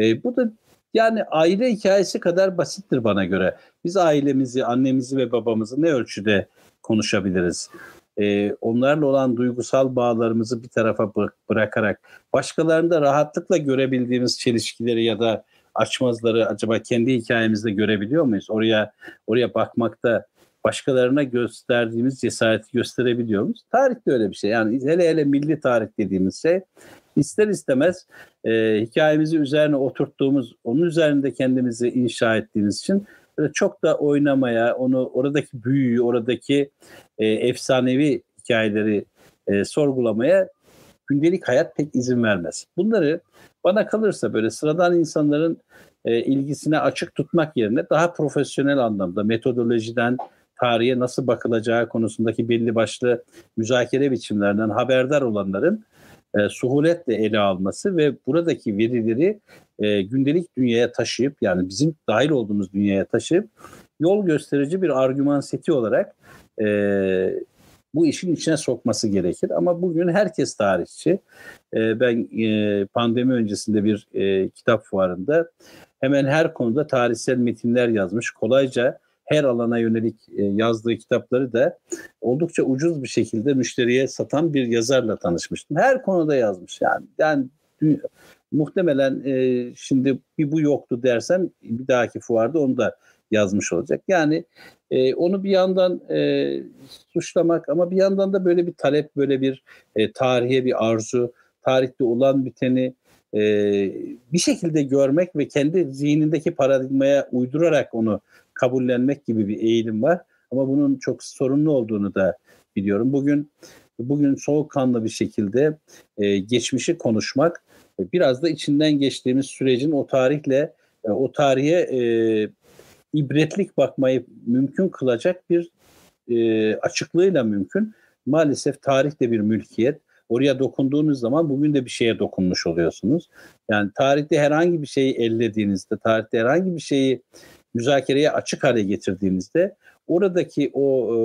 E, bu da yani aile hikayesi kadar basittir bana göre. Biz ailemizi, annemizi ve babamızı ne ölçüde konuşabiliriz? Ee, onlarla olan duygusal bağlarımızı bir tarafa bırakarak başkalarında rahatlıkla görebildiğimiz çelişkileri ya da açmazları acaba kendi hikayemizde görebiliyor muyuz? Oraya oraya bakmakta başkalarına gösterdiğimiz cesareti gösterebiliyor muyuz? Tarih de öyle bir şey. Yani hele hele milli tarih dediğimiz şey ister istemez e, hikayemizi üzerine oturttuğumuz, onun üzerinde kendimizi inşa ettiğimiz için böyle çok da oynamaya, onu oradaki büyüyü, oradaki e, efsanevi hikayeleri e, sorgulamaya gündelik hayat pek izin vermez. Bunları bana kalırsa böyle sıradan insanların e, ilgisine açık tutmak yerine daha profesyonel anlamda metodolojiden tarihe nasıl bakılacağı konusundaki belli başlı müzakere biçimlerinden haberdar olanların e, suhuletle ele alması ve buradaki verileri e, gündelik dünyaya taşıyıp yani bizim dahil olduğumuz dünyaya taşıyıp yol gösterici bir argüman seti olarak e, bu işin içine sokması gerekir. Ama bugün herkes tarihçi. E, ben e, pandemi öncesinde bir e, kitap fuarında hemen her konuda tarihsel metinler yazmış. Kolayca her alana yönelik e, yazdığı kitapları da oldukça ucuz bir şekilde müşteriye satan bir yazarla tanışmıştım. Her konuda yazmış yani. Yani muhtemelen e, şimdi bir bu yoktu dersen bir dahaki fuarda onu da yazmış olacak. Yani e, onu bir yandan e, suçlamak ama bir yandan da böyle bir talep, böyle bir e, tarihe bir arzu, tarihte olan biteni e, bir şekilde görmek ve kendi zihnindeki paradigmaya uydurarak onu kabullenmek gibi bir eğilim var. Ama bunun çok sorunlu olduğunu da biliyorum. Bugün bugün soğukkanlı bir şekilde e, geçmişi konuşmak, e, biraz da içinden geçtiğimiz sürecin o tarihle, e, o tarihe e, ibretlik bakmayı mümkün kılacak bir e, açıklığıyla mümkün. Maalesef tarih de bir mülkiyet. Oraya dokunduğunuz zaman bugün de bir şeye dokunmuş oluyorsunuz. Yani tarihte herhangi bir şeyi ellediğinizde, tarihte herhangi bir şeyi müzakereye açık hale getirdiğinizde oradaki o e,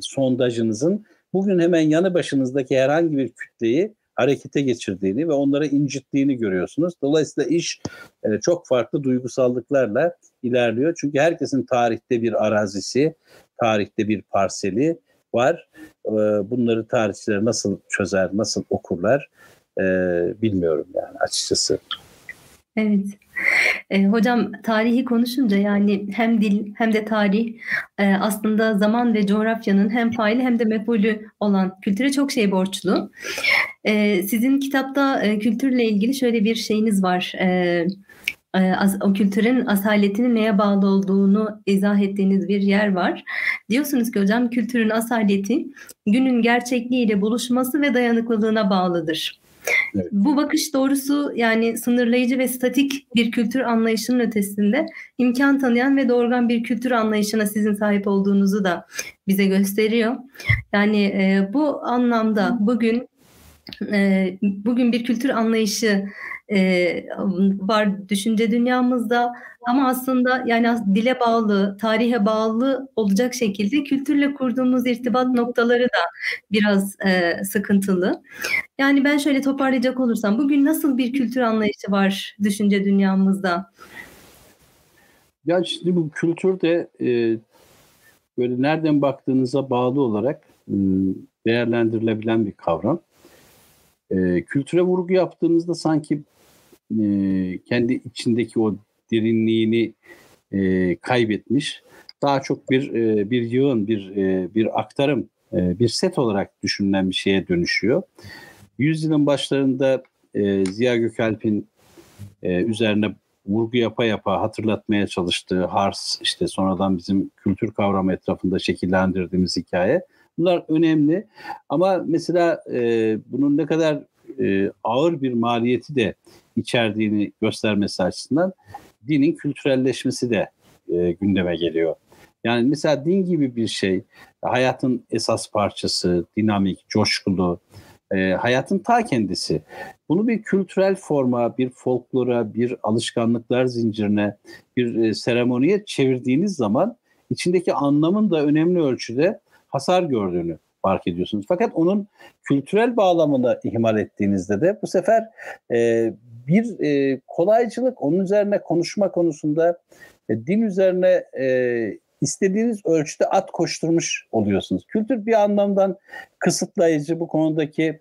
sondajınızın bugün hemen yanı başınızdaki herhangi bir kütleyi harekete geçirdiğini ve onları incittiğini görüyorsunuz. Dolayısıyla iş e, çok farklı duygusallıklarla ilerliyor. Çünkü herkesin tarihte bir arazisi, tarihte bir parseli var. E, bunları tarihçiler nasıl çözer, nasıl okurlar e, bilmiyorum yani açıkçası. Evet. E, hocam tarihi konuşunca yani hem dil hem de tarih e, aslında zaman ve coğrafyanın hem faili hem de mefulü olan kültüre çok şey borçlu. E, sizin kitapta e, kültürle ilgili şöyle bir şeyiniz var. E, e o kültürün asaletinin neye bağlı olduğunu izah ettiğiniz bir yer var. Diyorsunuz ki hocam kültürün asaleti günün gerçekliğiyle buluşması ve dayanıklılığına bağlıdır. Evet. Bu bakış doğrusu yani sınırlayıcı ve statik bir kültür anlayışının ötesinde imkan tanıyan ve doğurgan bir kültür anlayışına sizin sahip olduğunuzu da bize gösteriyor. Yani e, bu anlamda bugün e, bugün bir kültür anlayışı e, var düşünce dünyamızda ama aslında yani dile bağlı, tarihe bağlı olacak şekilde kültürle kurduğumuz irtibat noktaları da biraz e, sıkıntılı. Yani ben şöyle toparlayacak olursam bugün nasıl bir kültür anlayışı var düşünce dünyamızda? Ya şimdi bu kültür de e, böyle nereden baktığınıza bağlı olarak e, değerlendirilebilen bir kavram. E, kültüre vurgu yaptığımızda sanki e, kendi içindeki o derinliğini e, kaybetmiş. Daha çok bir e, bir yığın, bir e, bir aktarım, e, bir set olarak düşünülen bir şeye dönüşüyor. Yüzyılın başlarında e, Ziya Gökalp'in e, üzerine vurgu yapa yapa hatırlatmaya çalıştığı Hars, işte sonradan bizim kültür kavramı etrafında şekillendirdiğimiz hikaye. Bunlar önemli ama mesela e, bunun ne kadar e, ağır bir maliyeti de içerdiğini göstermesi açısından dinin kültürelleşmesi de e, gündeme geliyor. Yani mesela din gibi bir şey hayatın esas parçası, dinamik, coşkulu, e, hayatın ta kendisi. Bunu bir kültürel forma, bir folklora, bir alışkanlıklar zincirine, bir e, seremoniye çevirdiğiniz zaman içindeki anlamın da önemli ölçüde hasar gördüğünü fark ediyorsunuz. Fakat onun kültürel bağlamını ihmal ettiğinizde de bu sefer e, bir e, kolaycılık onun üzerine konuşma konusunda e, din üzerine e, istediğiniz ölçüde at koşturmuş oluyorsunuz. Kültür bir anlamdan kısıtlayıcı bu konudaki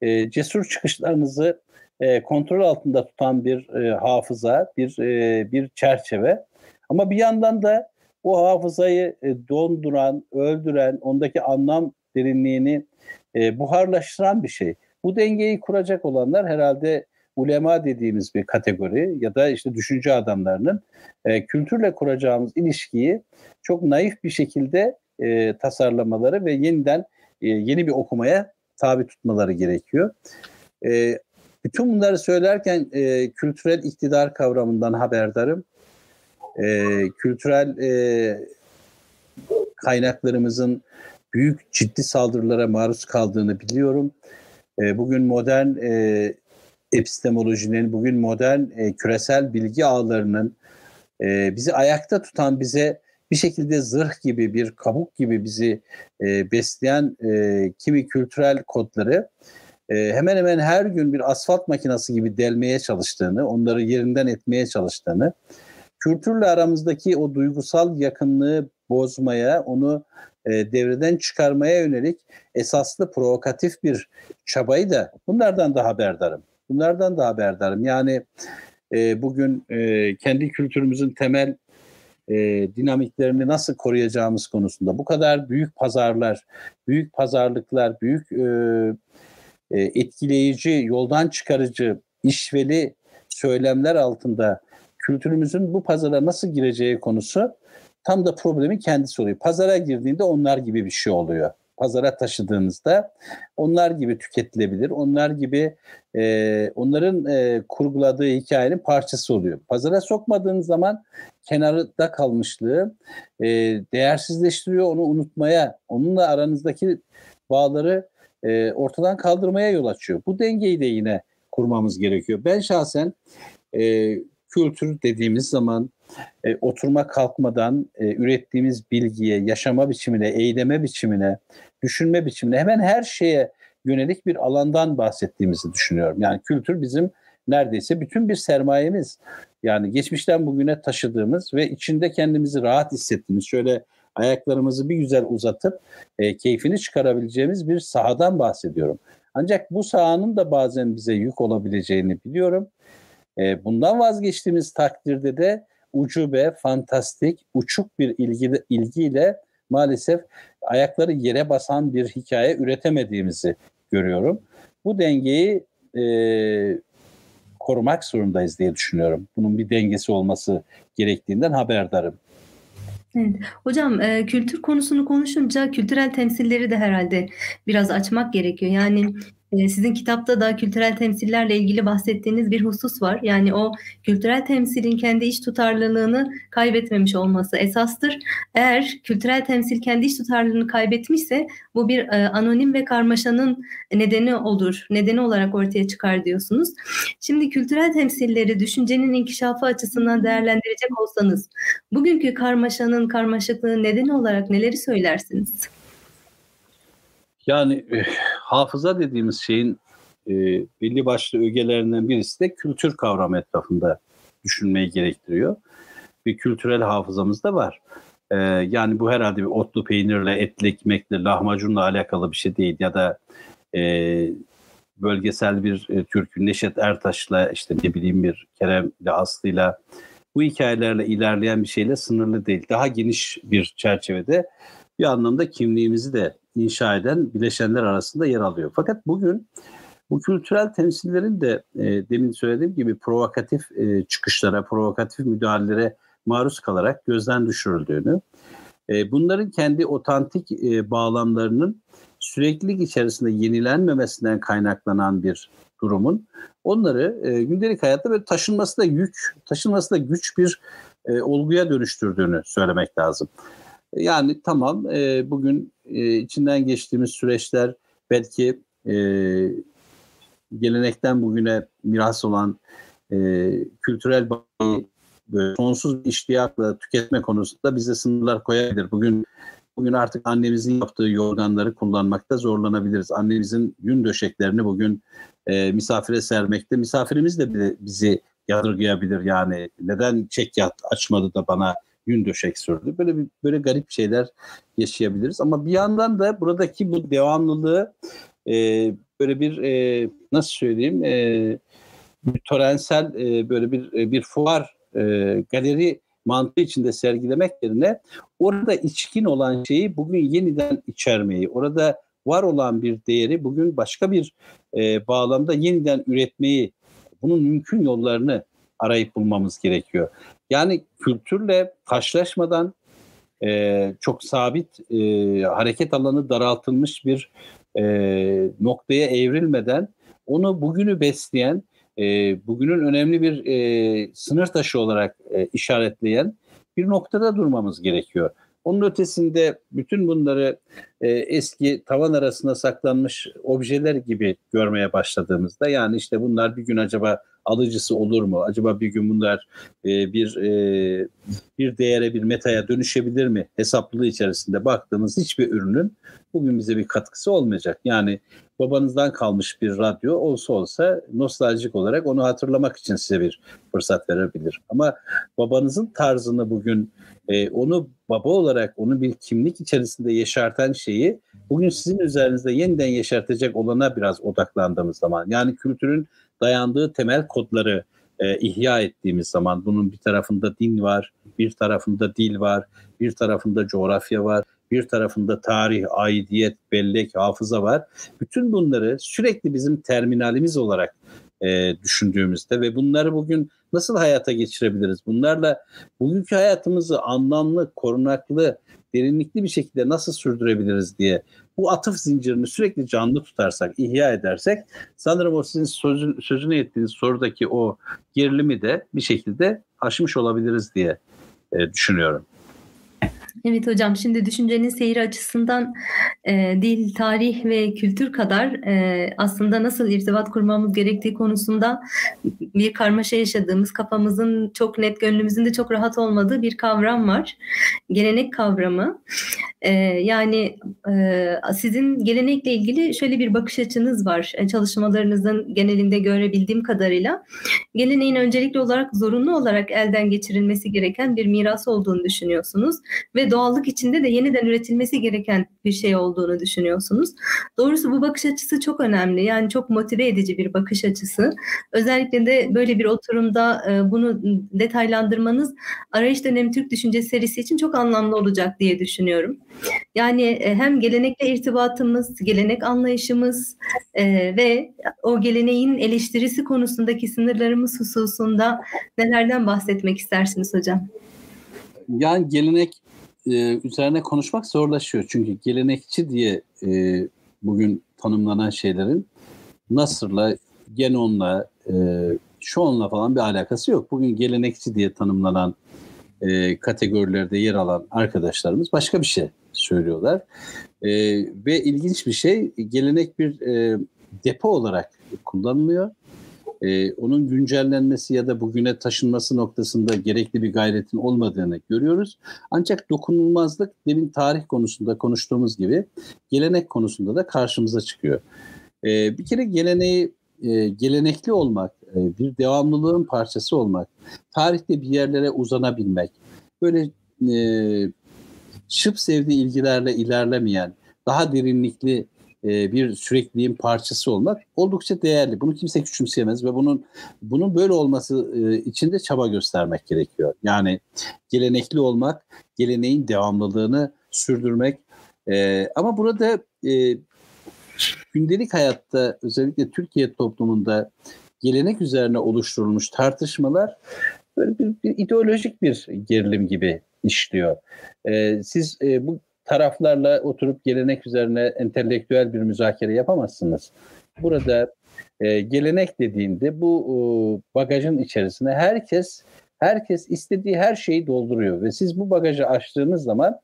e, cesur çıkışlarınızı e, kontrol altında tutan bir e, hafıza, bir e, bir çerçeve. Ama bir yandan da o hafızayı e, donduran, öldüren, ondaki anlam derinliğini e, buharlaştıran bir şey. Bu dengeyi kuracak olanlar herhalde ulema dediğimiz bir kategori ya da işte düşünce adamlarının e, kültürle kuracağımız ilişkiyi çok naif bir şekilde e, tasarlamaları ve yeniden e, yeni bir okumaya tabi tutmaları gerekiyor. E, bütün bunları söylerken e, kültürel iktidar kavramından haberdarım. E, kültürel e, kaynaklarımızın büyük ciddi saldırılara maruz kaldığını biliyorum. E, bugün modern e, epistemolojinin, bugün modern e, küresel bilgi ağlarının e, bizi ayakta tutan, bize bir şekilde zırh gibi, bir kabuk gibi bizi e, besleyen e, kimi kültürel kodları e, hemen hemen her gün bir asfalt makinesi gibi delmeye çalıştığını, onları yerinden etmeye çalıştığını, kültürle aramızdaki o duygusal yakınlığı bozmaya, onu e, devreden çıkarmaya yönelik esaslı provokatif bir çabayı da bunlardan da haberdarım. Bunlardan da haberdarım. Yani e, bugün e, kendi kültürümüzün temel e, dinamiklerini nasıl koruyacağımız konusunda bu kadar büyük pazarlar, büyük pazarlıklar, büyük e, e, etkileyici, yoldan çıkarıcı, işveli söylemler altında kültürümüzün bu pazara nasıl gireceği konusu tam da problemin kendisi oluyor. Pazara girdiğinde onlar gibi bir şey oluyor. Pazara taşıdığınızda onlar gibi tüketilebilir. Onlar gibi e, onların e, kurguladığı hikayenin parçası oluyor. Pazara sokmadığınız zaman kenarda kalmışlığı e, değersizleştiriyor. Onu unutmaya, onunla aranızdaki bağları e, ortadan kaldırmaya yol açıyor. Bu dengeyi de yine kurmamız gerekiyor. Ben şahsen e, kültür dediğimiz zaman e, oturma kalkmadan e, ürettiğimiz bilgiye, yaşama biçimine, eyleme biçimine, düşünme biçimine hemen her şeye yönelik bir alandan bahsettiğimizi düşünüyorum. Yani kültür bizim neredeyse bütün bir sermayemiz. Yani geçmişten bugüne taşıdığımız ve içinde kendimizi rahat hissettiğimiz, şöyle ayaklarımızı bir güzel uzatıp e, keyfini çıkarabileceğimiz bir sahadan bahsediyorum. Ancak bu sahanın da bazen bize yük olabileceğini biliyorum. E, bundan vazgeçtiğimiz takdirde de ucube, fantastik, uçuk bir ilgi, ilgiyle maalesef ayakları yere basan bir hikaye üretemediğimizi görüyorum. Bu dengeyi e, korumak zorundayız diye düşünüyorum. Bunun bir dengesi olması gerektiğinden haberdarım. Evet. Hocam e, kültür konusunu konuşunca kültürel temsilleri de herhalde biraz açmak gerekiyor. Yani sizin kitapta da kültürel temsillerle ilgili bahsettiğiniz bir husus var. Yani o kültürel temsilin kendi iş tutarlılığını kaybetmemiş olması esastır. Eğer kültürel temsil kendi iş tutarlılığını kaybetmişse bu bir e, anonim ve karmaşanın nedeni olur. Nedeni olarak ortaya çıkar diyorsunuz. Şimdi kültürel temsilleri düşüncenin inkişafı açısından değerlendirecek olsanız bugünkü karmaşanın, karmaşıklığın nedeni olarak neleri söylersiniz? Yani e, hafıza dediğimiz şeyin e, belli başlı ögelerinden birisi de kültür kavramı etrafında düşünmeyi gerektiriyor. Bir kültürel hafızamız da var. E, yani bu herhalde bir otlu peynirle, etli ekmekle, lahmacunla alakalı bir şey değil. Ya da e, bölgesel bir e, türkü Neşet Ertaş'la işte ne bileyim bir Kerem'le Aslı'yla bu hikayelerle ilerleyen bir şeyle sınırlı değil. Daha geniş bir çerçevede bir anlamda kimliğimizi de inşa eden bileşenler arasında yer alıyor. Fakat bugün bu kültürel temsillerin de e, demin söylediğim gibi provokatif e, çıkışlara, provokatif müdahalelere maruz kalarak gözden düşürüldüğünü, e, bunların kendi otantik e, bağlamlarının süreklilik içerisinde yenilenmemesinden kaynaklanan bir durumun onları e, gündelik hayatta böyle taşınması da yük, taşınması da güç bir e, olguya dönüştürdüğünü söylemek lazım. Yani tamam e, bugün e, içinden geçtiğimiz süreçler belki e, gelenekten bugüne miras olan e, kültürel böyle sonsuz bir iştiyakla tüketme konusunda bize sınırlar koyabilir. Bugün bugün artık annemizin yaptığı yorganları kullanmakta zorlanabiliriz. Annemizin yün döşeklerini bugün e, misafire sermekte. Misafirimiz de bizi yadırgayabilir yani. Neden çek yat açmadı da bana yün döşek sürdü. Böyle bir, böyle garip şeyler yaşayabiliriz. Ama bir yandan da buradaki bu devamlılığı e, böyle bir e, nasıl söyleyeyim e, bir törensel e, böyle bir e, bir fuar e, galeri mantığı içinde sergilemek yerine orada içkin olan şeyi bugün yeniden içermeyi, orada var olan bir değeri bugün başka bir e, bağlamda yeniden üretmeyi, bunun mümkün yollarını arayıp bulmamız gerekiyor. Yani kültürle taşlaşmadan e, çok sabit e, hareket alanı daraltılmış bir e, noktaya evrilmeden onu bugünü besleyen, e, bugünün önemli bir e, sınır taşı olarak e, işaretleyen bir noktada durmamız gerekiyor. Onun ötesinde bütün bunları e, eski tavan arasında saklanmış objeler gibi görmeye başladığımızda yani işte bunlar bir gün acaba alıcısı olur mu? Acaba bir gün bunlar e, bir e, bir değere bir metaya dönüşebilir mi? Hesaplılığı içerisinde baktığımız hiçbir ürünün bugün bize bir katkısı olmayacak. Yani babanızdan kalmış bir radyo olsa olsa nostaljik olarak onu hatırlamak için size bir fırsat verebilir. Ama babanızın tarzını bugün e, onu baba olarak onu bir kimlik içerisinde yeşerten şeyi bugün sizin üzerinizde yeniden yeşertecek olana biraz odaklandığımız zaman yani kültürün dayandığı temel kodları e, ihya ettiğimiz zaman bunun bir tarafında din var, bir tarafında dil var, bir tarafında coğrafya var, bir tarafında tarih, aidiyet, bellek, hafıza var. Bütün bunları sürekli bizim terminalimiz olarak e, düşündüğümüzde ve bunları bugün nasıl hayata geçirebiliriz? Bunlarla bugünkü hayatımızı anlamlı, korunaklı, derinlikli bir şekilde nasıl sürdürebiliriz diye bu atıf zincirini sürekli canlı tutarsak, ihya edersek sanırım o sizin sözü, sözünü ettiğiniz sorudaki o gerilimi de bir şekilde aşmış olabiliriz diye e, düşünüyorum. Evet hocam şimdi düşüncenin seyri açısından e, dil, tarih ve kültür kadar e, aslında nasıl irtibat kurmamız gerektiği konusunda bir karmaşa yaşadığımız, kafamızın çok net, gönlümüzün de çok rahat olmadığı bir kavram var. Gelenek kavramı. E, yani e, sizin gelenekle ilgili şöyle bir bakış açınız var. E, çalışmalarınızın genelinde görebildiğim kadarıyla. Geleneğin öncelikli olarak zorunlu olarak elden geçirilmesi gereken bir miras olduğunu düşünüyorsunuz ve doğallık içinde de yeniden üretilmesi gereken bir şey olduğunu düşünüyorsunuz. Doğrusu bu bakış açısı çok önemli. Yani çok motive edici bir bakış açısı. Özellikle de böyle bir oturumda e, bunu detaylandırmanız Arayış Dönemi Türk Düşünce serisi için çok anlamlı olacak diye düşünüyorum. Yani e, hem gelenekle irtibatımız, gelenek anlayışımız e, ve o geleneğin eleştirisi konusundaki sınırlarımız hususunda nelerden bahsetmek istersiniz hocam? Yani gelenek e, üzerine konuşmak zorlaşıyor. Çünkü gelenekçi diye e, bugün tanımlanan şeylerin Nasır'la, Genon'la, e, Şon'la falan bir alakası yok. Bugün gelenekçi diye tanımlanan e, kategorilerde yer alan arkadaşlarımız başka bir şey söylüyorlar. E, ve ilginç bir şey, gelenek bir e, depo olarak kullanılıyor e, onun güncellenmesi ya da bugüne taşınması noktasında gerekli bir gayretin olmadığını görüyoruz. Ancak dokunulmazlık demin tarih konusunda konuştuğumuz gibi gelenek konusunda da karşımıza çıkıyor. E, bir kere geleneği e, gelenekli olmak, e, bir devamlılığın parçası olmak, tarihte bir yerlere uzanabilmek, böyle e, şıp sevdiği ilgilerle ilerlemeyen, daha derinlikli e, bir sürekliliğin parçası olmak oldukça değerli. Bunu kimse küçümseyemez ve bunun bunun böyle olması e, için de çaba göstermek gerekiyor. Yani gelenekli olmak, geleneğin devamlılığını sürdürmek. E, ama burada gündelik hayatta özellikle Türkiye toplumunda gelenek üzerine oluşturulmuş tartışmalar böyle bir, bir ideolojik bir gerilim gibi işliyor. siz bu taraflarla oturup gelenek üzerine entelektüel bir müzakere yapamazsınız. Burada e, gelenek dediğinde bu e, bagajın içerisine herkes herkes istediği her şeyi dolduruyor ve siz bu bagajı açtığınız zaman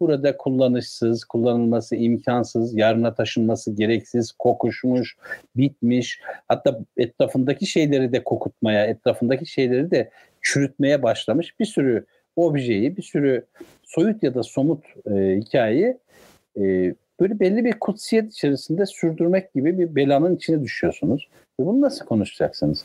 burada kullanışsız, kullanılması imkansız, yarına taşınması gereksiz, kokuşmuş, bitmiş, hatta etrafındaki şeyleri de kokutmaya, etrafındaki şeyleri de çürütmeye başlamış bir sürü objeyi, bir sürü soyut ya da somut e, hikayeyi e, böyle belli bir kutsiyet içerisinde sürdürmek gibi bir belanın içine düşüyorsunuz. Ve bunu nasıl konuşacaksınız?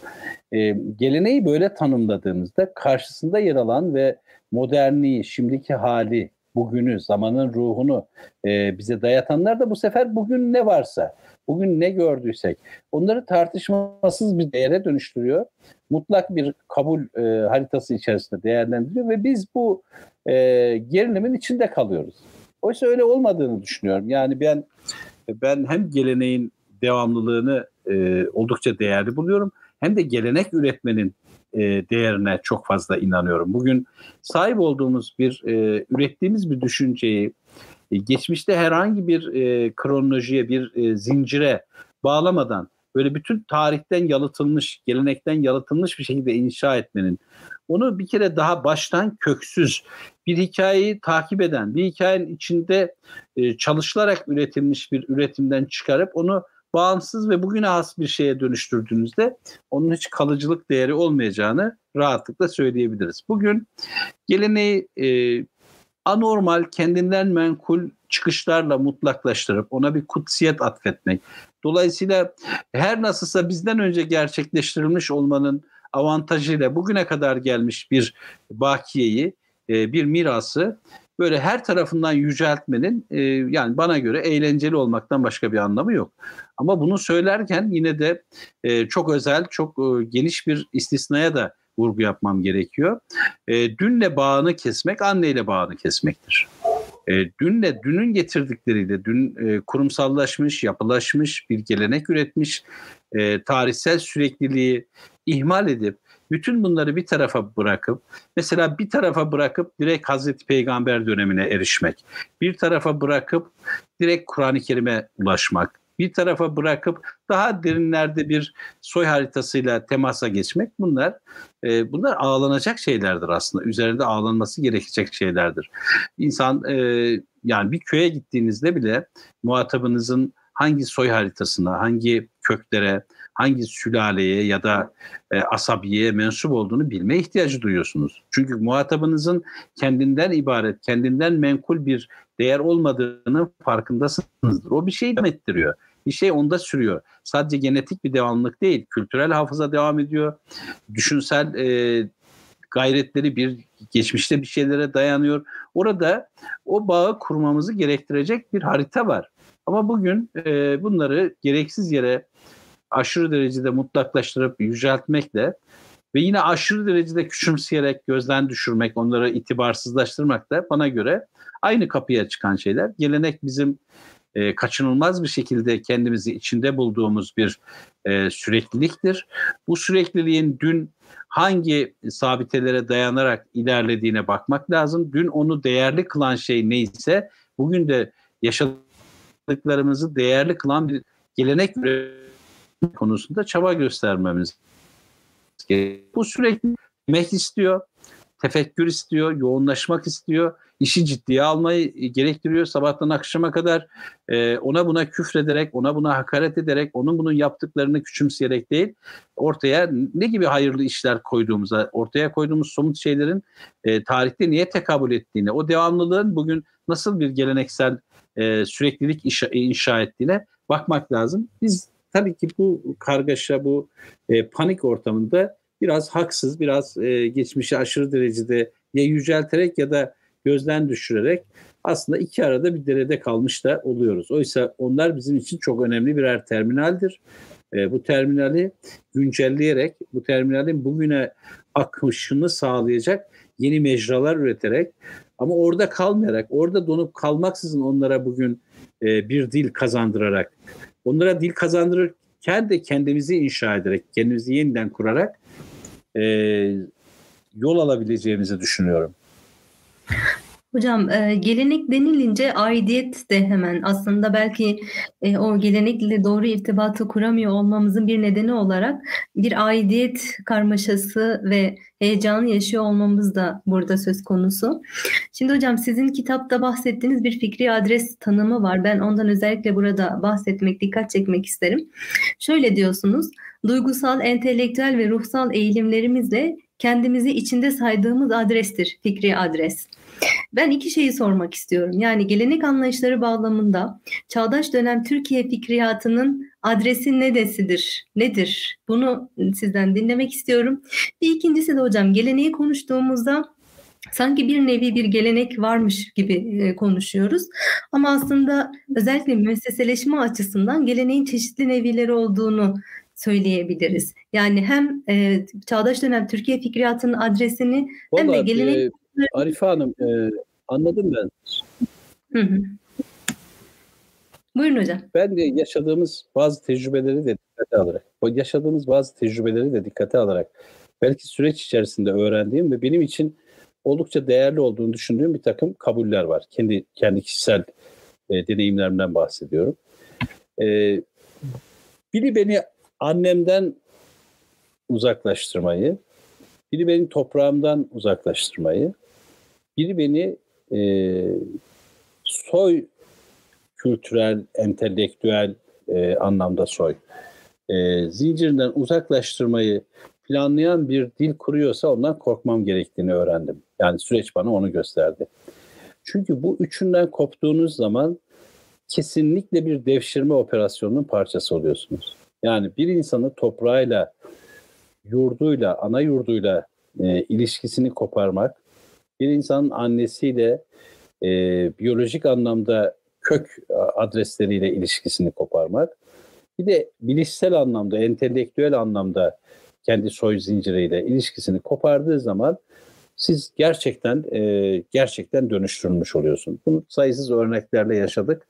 E, geleneği böyle tanımladığımızda karşısında yer alan ve modernliği, şimdiki hali, bugünü, zamanın ruhunu e, bize dayatanlar da bu sefer bugün ne varsa, bugün ne gördüysek onları tartışmasız bir değere dönüştürüyor. Mutlak bir kabul e, haritası içerisinde değerlendiriyor ve biz bu e, gerilimin içinde kalıyoruz. Oysa öyle olmadığını düşünüyorum. Yani ben ben hem geleneğin devamlılığını e, oldukça değerli buluyorum hem de gelenek üretmenin e, değerine çok fazla inanıyorum. Bugün sahip olduğumuz bir e, ürettiğimiz bir düşünceyi e, geçmişte herhangi bir e, kronolojiye, bir e, zincire bağlamadan böyle bütün tarihten yalıtılmış, gelenekten yalıtılmış bir şekilde inşa etmenin onu bir kere daha baştan köksüz bir hikayeyi takip eden, bir hikayenin içinde e, çalışılarak üretilmiş bir üretimden çıkarıp onu bağımsız ve bugüne has bir şeye dönüştürdüğünüzde onun hiç kalıcılık değeri olmayacağını rahatlıkla söyleyebiliriz. Bugün geleneği e, anormal, kendinden menkul çıkışlarla mutlaklaştırıp ona bir kutsiyet atfetmek. Dolayısıyla her nasılsa bizden önce gerçekleştirilmiş olmanın avantajıyla bugüne kadar gelmiş bir bakiyeyi, e, bir mirası böyle her tarafından yüceltmenin e, yani bana göre eğlenceli olmaktan başka bir anlamı yok. Ama bunu söylerken yine de e, çok özel, çok geniş bir istisnaya da vurgu yapmam gerekiyor. Dünle bağını kesmek, anneyle bağını kesmektir. Dünle, dünün getirdikleriyle, dün kurumsallaşmış, yapılaşmış bir gelenek üretmiş, tarihsel sürekliliği ihmal edip bütün bunları bir tarafa bırakıp mesela bir tarafa bırakıp direkt Hazreti Peygamber dönemine erişmek, bir tarafa bırakıp direkt Kur'an-ı Kerim'e ulaşmak, bir tarafa bırakıp daha derinlerde bir soy haritasıyla temasa geçmek bunlar e, bunlar ağlanacak şeylerdir aslında. Üzerinde ağlanması gerekecek şeylerdir. İnsan e, yani bir köye gittiğinizde bile muhatabınızın hangi soy haritasına, hangi köklere, hangi sülaleye ya da e, asabiyeye mensup olduğunu bilme ihtiyacı duyuyorsunuz. Çünkü muhatabınızın kendinden ibaret, kendinden menkul bir değer olmadığını farkındasınızdır. O bir şey devam ettiriyor. Bir şey onda sürüyor. Sadece genetik bir devamlılık değil, kültürel hafıza devam ediyor. Düşünsel e, gayretleri bir geçmişte bir şeylere dayanıyor. Orada o bağı kurmamızı gerektirecek bir harita var. Ama bugün e, bunları gereksiz yere aşırı derecede mutlaklaştırıp yüceltmekle ve yine aşırı derecede küçümseyerek gözden düşürmek, onları itibarsızlaştırmak da bana göre aynı kapıya çıkan şeyler. Gelenek bizim e, kaçınılmaz bir şekilde kendimizi içinde bulduğumuz bir e, sürekliliktir. Bu sürekliliğin dün hangi sabitelere dayanarak ilerlediğine bakmak lazım. Dün onu değerli kılan şey neyse bugün de yaşadıklarımızı değerli kılan bir gelenek konusunda çaba göstermemiz gerekiyor. Bu sürekli emek istiyor, tefekkür istiyor, yoğunlaşmak istiyor, işi ciddiye almayı gerektiriyor. Sabahtan akşama kadar e, ona buna küfrederek, ona buna hakaret ederek, onun bunun yaptıklarını küçümseyerek değil, ortaya ne gibi hayırlı işler koyduğumuza, ortaya koyduğumuz somut şeylerin e, tarihte niye tekabül ettiğine, o devamlılığın bugün nasıl bir geleneksel e, süreklilik inşa, inşa ettiğine bakmak lazım. Biz tabii ki bu kargaşa, bu e, panik ortamında biraz haksız, biraz e, geçmişi aşırı derecede ya yücelterek ya da gözden düşürerek aslında iki arada bir derede kalmış da oluyoruz. Oysa onlar bizim için çok önemli birer terminaldir. E, bu terminali güncelleyerek, bu terminalin bugüne akışını sağlayacak yeni mecralar üreterek ama orada kalmayarak, orada donup kalmaksızın onlara bugün e, bir dil kazandırarak onlara dil kazandırırken de kendimizi inşa ederek, kendimizi yeniden kurarak e, yol alabileceğimizi düşünüyorum. Hocam e, gelenek denilince aidiyet de hemen aslında belki e, o gelenekle doğru irtibatı kuramıyor olmamızın bir nedeni olarak bir aidiyet karmaşası ve heyecanı yaşıyor olmamız da burada söz konusu. Şimdi hocam sizin kitapta bahsettiğiniz bir fikri adres tanımı var. Ben ondan özellikle burada bahsetmek, dikkat çekmek isterim. Şöyle diyorsunuz, duygusal, entelektüel ve ruhsal eğilimlerimizle kendimizi içinde saydığımız adrestir fikri adres. Ben iki şeyi sormak istiyorum. Yani gelenek anlayışları bağlamında çağdaş dönem Türkiye fikriyatının adresi nedesidir? Nedir? Bunu sizden dinlemek istiyorum. Bir ikincisi de hocam geleneği konuştuğumuzda sanki bir nevi bir gelenek varmış gibi e, konuşuyoruz. Ama aslında özellikle müesseseleşme açısından geleneğin çeşitli nevileri olduğunu söyleyebiliriz. Yani hem e, çağdaş dönem Türkiye fikriyatının adresini Vallahi, hem de gelenek... E, Arife Hanım e, anladım ben. Hı hı. Buyurun hocam. Ben de yaşadığımız bazı tecrübeleri de dikkate alarak, yaşadığımız bazı tecrübeleri de dikkate alarak belki süreç içerisinde öğrendiğim ve benim için oldukça değerli olduğunu düşündüğüm bir takım kabuller var. Kendi kendi kişisel e, deneyimlerimden bahsediyorum. E, biri beni annemden uzaklaştırmayı, biri beni toprağımdan uzaklaştırmayı, biri beni e, soy kültürel, entelektüel e, anlamda soy e, zincirinden uzaklaştırmayı planlayan bir dil kuruyorsa ondan korkmam gerektiğini öğrendim. Yani süreç bana onu gösterdi. Çünkü bu üçünden koptuğunuz zaman kesinlikle bir devşirme operasyonunun parçası oluyorsunuz. Yani bir insanı toprağıyla, yurduyla, ana yurduyla e, ilişkisini koparmak, bir insanın annesiyle e, biyolojik anlamda kök adresleriyle ilişkisini koparmak, bir de bilişsel anlamda, entelektüel anlamda kendi soy zinciriyle ilişkisini kopardığı zaman siz gerçekten e, gerçekten dönüştürülmüş oluyorsun. Bunu sayısız örneklerle yaşadık.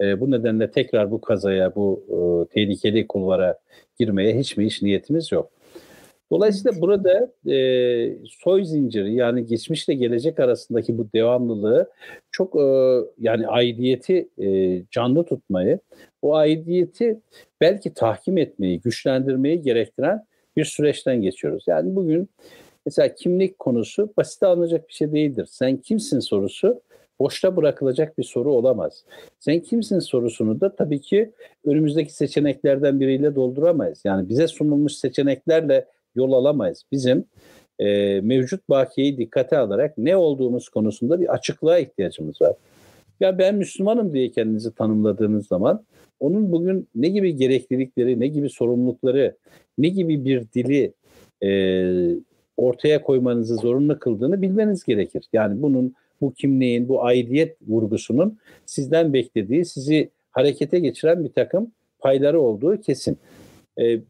E, bu nedenle tekrar bu kazaya, bu e, tehlikeli kulvara girmeye hiç mi hiç niyetimiz yok. Dolayısıyla burada e, soy zinciri yani geçmişle gelecek arasındaki bu devamlılığı çok e, yani aidiyeti e, canlı tutmayı, o aidiyeti belki tahkim etmeyi, güçlendirmeyi gerektiren bir süreçten geçiyoruz. Yani bugün mesela kimlik konusu basit alınacak bir şey değildir. Sen kimsin sorusu boşta bırakılacak bir soru olamaz. Sen kimsin sorusunu da tabii ki önümüzdeki seçeneklerden biriyle dolduramayız. Yani bize sunulmuş seçeneklerle yol alamayız. Bizim e, mevcut bakiyeyi dikkate alarak ne olduğumuz konusunda bir açıklığa ihtiyacımız var. Ya ben Müslümanım diye kendinizi tanımladığınız zaman onun bugün ne gibi gereklilikleri, ne gibi sorumlulukları, ne gibi bir dili e, ortaya koymanızı zorunlu kıldığını bilmeniz gerekir. Yani bunun, bu kimliğin, bu aidiyet vurgusunun sizden beklediği, sizi harekete geçiren bir takım payları olduğu kesin. E,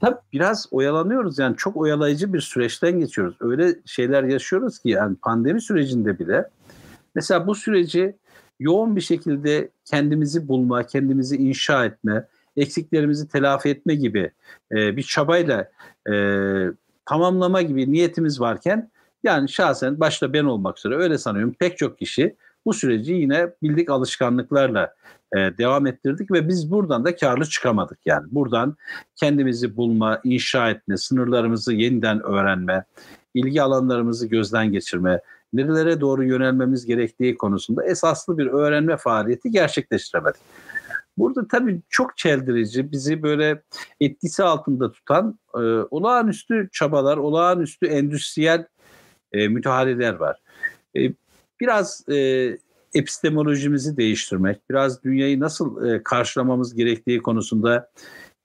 tabii biraz oyalanıyoruz yani çok oyalayıcı bir süreçten geçiyoruz. Öyle şeyler yaşıyoruz ki yani pandemi sürecinde bile mesela bu süreci yoğun bir şekilde kendimizi bulma, kendimizi inşa etme, eksiklerimizi telafi etme gibi e, bir çabayla e, tamamlama gibi niyetimiz varken yani şahsen başta ben olmak üzere öyle sanıyorum pek çok kişi bu süreci yine bildik alışkanlıklarla e, devam ettirdik ve biz buradan da karlı çıkamadık yani. Buradan kendimizi bulma, inşa etme, sınırlarımızı yeniden öğrenme, ilgi alanlarımızı gözden geçirme, nerelere doğru yönelmemiz gerektiği konusunda esaslı bir öğrenme faaliyeti gerçekleştiremedik. Burada tabii çok çeldirici, bizi böyle etkisi altında tutan e, olağanüstü çabalar, olağanüstü endüstriyel e, müdahaleler var. E, biraz e, epistemolojimizi değiştirmek, biraz dünyayı nasıl e, karşılamamız gerektiği konusunda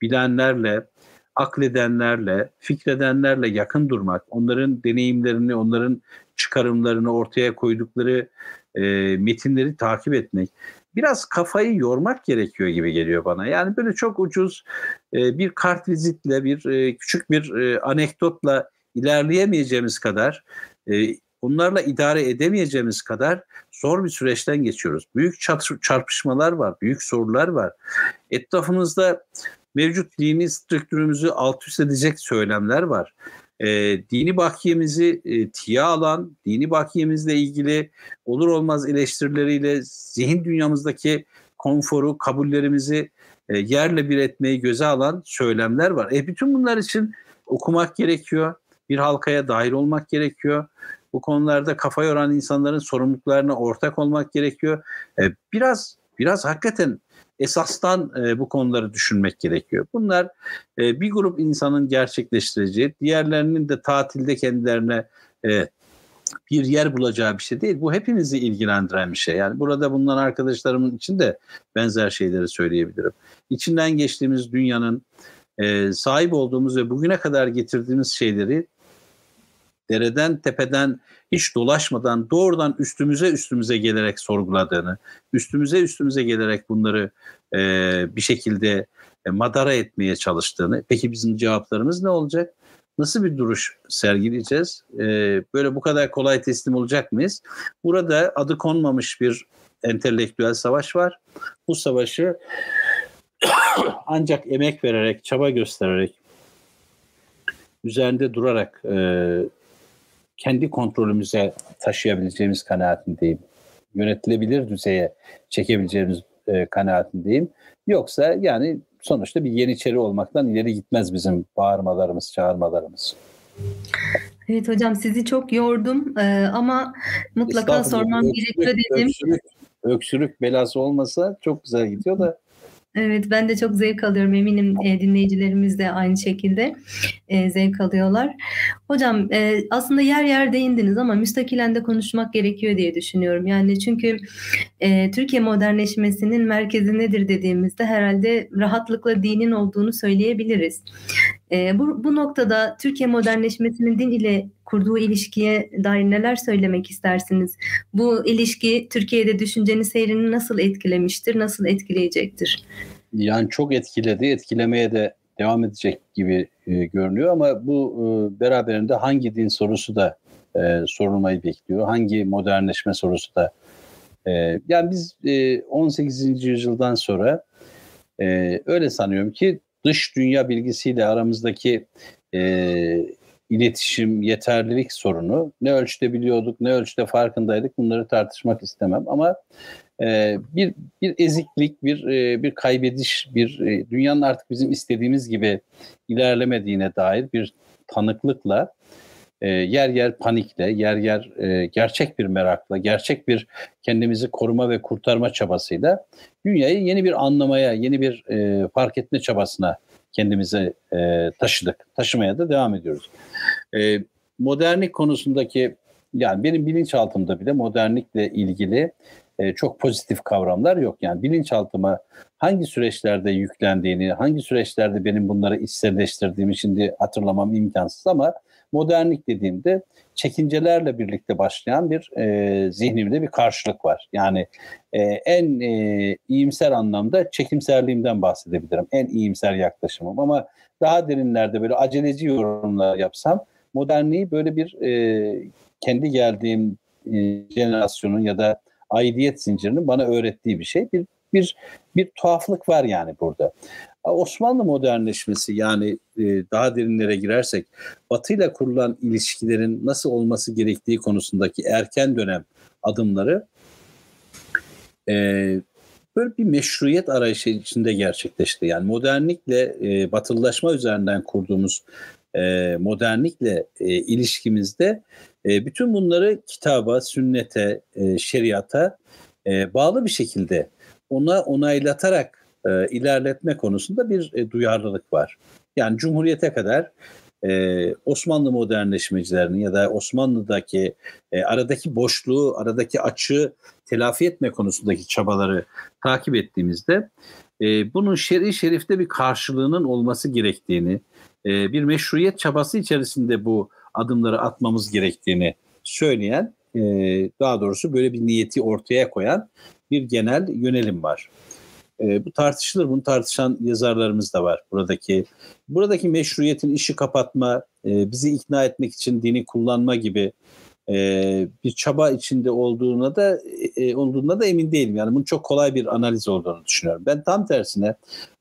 bilenlerle, akledenlerle, fikredenlerle yakın durmak, onların deneyimlerini, onların çıkarımlarını ortaya koydukları e, metinleri takip etmek, biraz kafayı yormak gerekiyor gibi geliyor bana. Yani böyle çok ucuz e, bir kart vizitle, bir e, küçük bir e, anekdotla ilerleyemeyeceğimiz kadar, e, onlarla idare edemeyeceğimiz kadar zor bir süreçten geçiyoruz. Büyük çarpışmalar var, büyük sorular var. Etrafımızda mevcut dini strüktürümüzü alt üst edecek söylemler var. E, dini bakiyemizi e, tiye alan, dini bakiyemizle ilgili olur olmaz eleştirileriyle zihin dünyamızdaki konforu, kabullerimizi e, yerle bir etmeyi göze alan söylemler var. E, bütün bunlar için okumak gerekiyor, bir halkaya dahil olmak gerekiyor. Bu konularda kafa yoran insanların sorumluluklarına ortak olmak gerekiyor. E, biraz biraz hakikaten esastan e, bu konuları düşünmek gerekiyor. Bunlar e, bir grup insanın gerçekleştireceği, diğerlerinin de tatilde kendilerine bir yer bulacağı bir şey değil. Bu hepimizi ilgilendiren bir şey. Yani burada bulunan arkadaşlarımın için de benzer şeyleri söyleyebilirim. İçinden geçtiğimiz dünyanın e, sahip olduğumuz ve bugüne kadar getirdiğimiz şeyleri dereden tepeden hiç dolaşmadan doğrudan üstümüze üstümüze gelerek sorguladığını, üstümüze üstümüze gelerek bunları e, bir şekilde e, madara etmeye çalıştığını. Peki bizim cevaplarımız ne olacak? Nasıl bir duruş sergileyeceğiz? E, böyle bu kadar kolay teslim olacak mıyız? Burada adı konmamış bir entelektüel savaş var. Bu savaşı ancak emek vererek, çaba göstererek, üzerinde durarak e, kendi kontrolümüze taşıyabileceğimiz kanaatindeyim. Yönetilebilir düzeye çekebileceğimiz e, kanaatindeyim. Yoksa yani sonuçta bir yeniçeri olmaktan ileri gitmez bizim bağırmalarımız, çağırmalarımız. Evet hocam sizi çok yordum ee, ama mutlaka sormam gerekiyor dedim. Öksürük, öksürük belası olmasa çok güzel gidiyor da Evet ben de çok zevk alıyorum eminim e, dinleyicilerimiz de aynı şekilde e, zevk alıyorlar. Hocam e, aslında yer yer değindiniz ama müstakilen de konuşmak gerekiyor diye düşünüyorum. Yani çünkü e, Türkiye modernleşmesinin merkezi nedir dediğimizde herhalde rahatlıkla dinin olduğunu söyleyebiliriz. E, bu, bu noktada Türkiye modernleşmesinin din ile kurduğu ilişkiye dair neler söylemek istersiniz? Bu ilişki Türkiye'de düşüncenin seyrini nasıl etkilemiştir, nasıl etkileyecektir? Yani çok etkiledi, etkilemeye de devam edecek gibi e, görünüyor ama bu e, beraberinde hangi din sorusu da e, sorulmayı bekliyor. Hangi modernleşme sorusu da. E, yani biz e, 18. yüzyıldan sonra e, öyle sanıyorum ki dış dünya bilgisiyle aramızdaki e, iletişim, yeterlilik sorunu. Ne ölçüde biliyorduk, ne ölçüde farkındaydık bunları tartışmak istemem. Ama e, bir bir eziklik, bir e, bir kaybediş, bir e, dünyanın artık bizim istediğimiz gibi ilerlemediğine dair bir tanıklıkla e, yer yer panikle, yer yer e, gerçek bir merakla, gerçek bir kendimizi koruma ve kurtarma çabasıyla dünyayı yeni bir anlamaya, yeni bir e, fark etme çabasına kendimizi e, taşıdık. Taşımaya da devam ediyoruz. E, modernlik konusundaki yani benim bilinçaltımda bile modernlikle ilgili e, çok pozitif kavramlar yok. Yani bilinçaltıma hangi süreçlerde yüklendiğini, hangi süreçlerde benim bunları içselleştirdiğimi şimdi hatırlamam imkansız ama modernlik dediğimde çekincelerle birlikte başlayan bir e, zihnimde bir karşılık var. Yani e, en e, iyimser anlamda çekimserliğimden bahsedebilirim. En iyimser yaklaşımım ama daha derinlerde böyle aceleci yorumlar yapsam modernliği böyle bir e, kendi geldiğim e, jenerasyonun ya da aidiyet zincirinin bana öğrettiği bir şey. Bir bir bir tuhaflık var yani burada. Osmanlı modernleşmesi yani e, daha derinlere girersek Batı ile kurulan ilişkilerin nasıl olması gerektiği konusundaki erken dönem adımları e, böyle bir meşruiyet arayışı içinde gerçekleşti. Yani modernlikle e, batılılaşma üzerinden kurduğumuz e, modernlikle ilişkimizde bütün bunları kitaba, sünnete, şeriata bağlı bir şekilde ona onaylatarak e, ilerletme konusunda bir e, duyarlılık var. Yani Cumhuriyete kadar e, Osmanlı modernleşmecilerinin ya da Osmanlı'daki e, aradaki boşluğu, aradaki açığı telafi etme konusundaki çabaları takip ettiğimizde e, bunun şer'i şerifte bir karşılığının olması gerektiğini, e, bir meşruiyet çabası içerisinde bu adımları atmamız gerektiğini söyleyen, e, daha doğrusu böyle bir niyeti ortaya koyan bir genel yönelim var. E, bu tartışılır, bunu tartışan yazarlarımız da var. Buradaki buradaki meşruiyetin işi kapatma, e, bizi ikna etmek için dini kullanma gibi e, bir çaba içinde olduğuna da e, olduğuna da emin değilim. Yani bunun çok kolay bir analiz olduğunu düşünüyorum. Ben tam tersine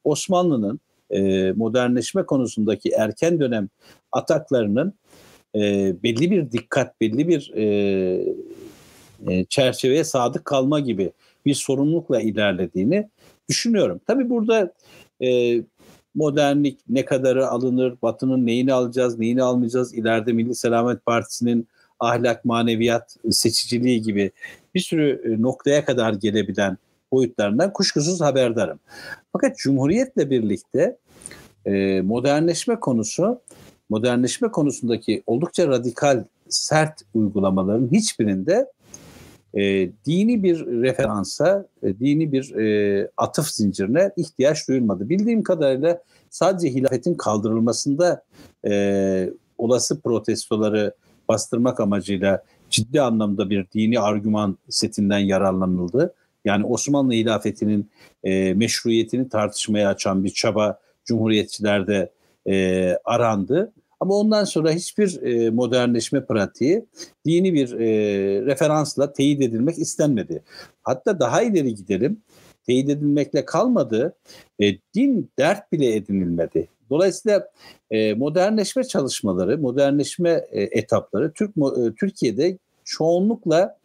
Osmanlı'nın e, modernleşme konusundaki erken dönem ataklarının e, belli bir dikkat, belli bir e, e, çerçeveye sadık kalma gibi bir sorumlulukla ilerlediğini düşünüyorum. Tabii burada e, modernlik ne kadarı alınır, Batı'nın neyini alacağız, neyini almayacağız, ileride Milli Selamet Partisi'nin ahlak, maneviyat, seçiciliği gibi bir sürü e, noktaya kadar gelebilen boyutlarından kuşkusuz haberdarım. Fakat Cumhuriyet'le birlikte e, modernleşme konusu, modernleşme konusundaki oldukça radikal, sert uygulamaların hiçbirinde e, dini bir referansa, e, dini bir e, atıf zincirine ihtiyaç duyulmadı. Bildiğim kadarıyla sadece hilafetin kaldırılmasında e, olası protestoları bastırmak amacıyla ciddi anlamda bir dini argüman setinden yararlanıldı. Yani Osmanlı hilafetinin e, meşruiyetini tartışmaya açan bir çaba Cumhuriyetçilerde e, arandı. Ama ondan sonra hiçbir e, modernleşme pratiği dini bir e, referansla teyit edilmek istenmedi. Hatta daha ileri gidelim. Teyit edilmekle kalmadı. E, din dert bile edinilmedi. Dolayısıyla e, modernleşme çalışmaları, modernleşme e, etapları Türk e, Türkiye'de çoğunlukla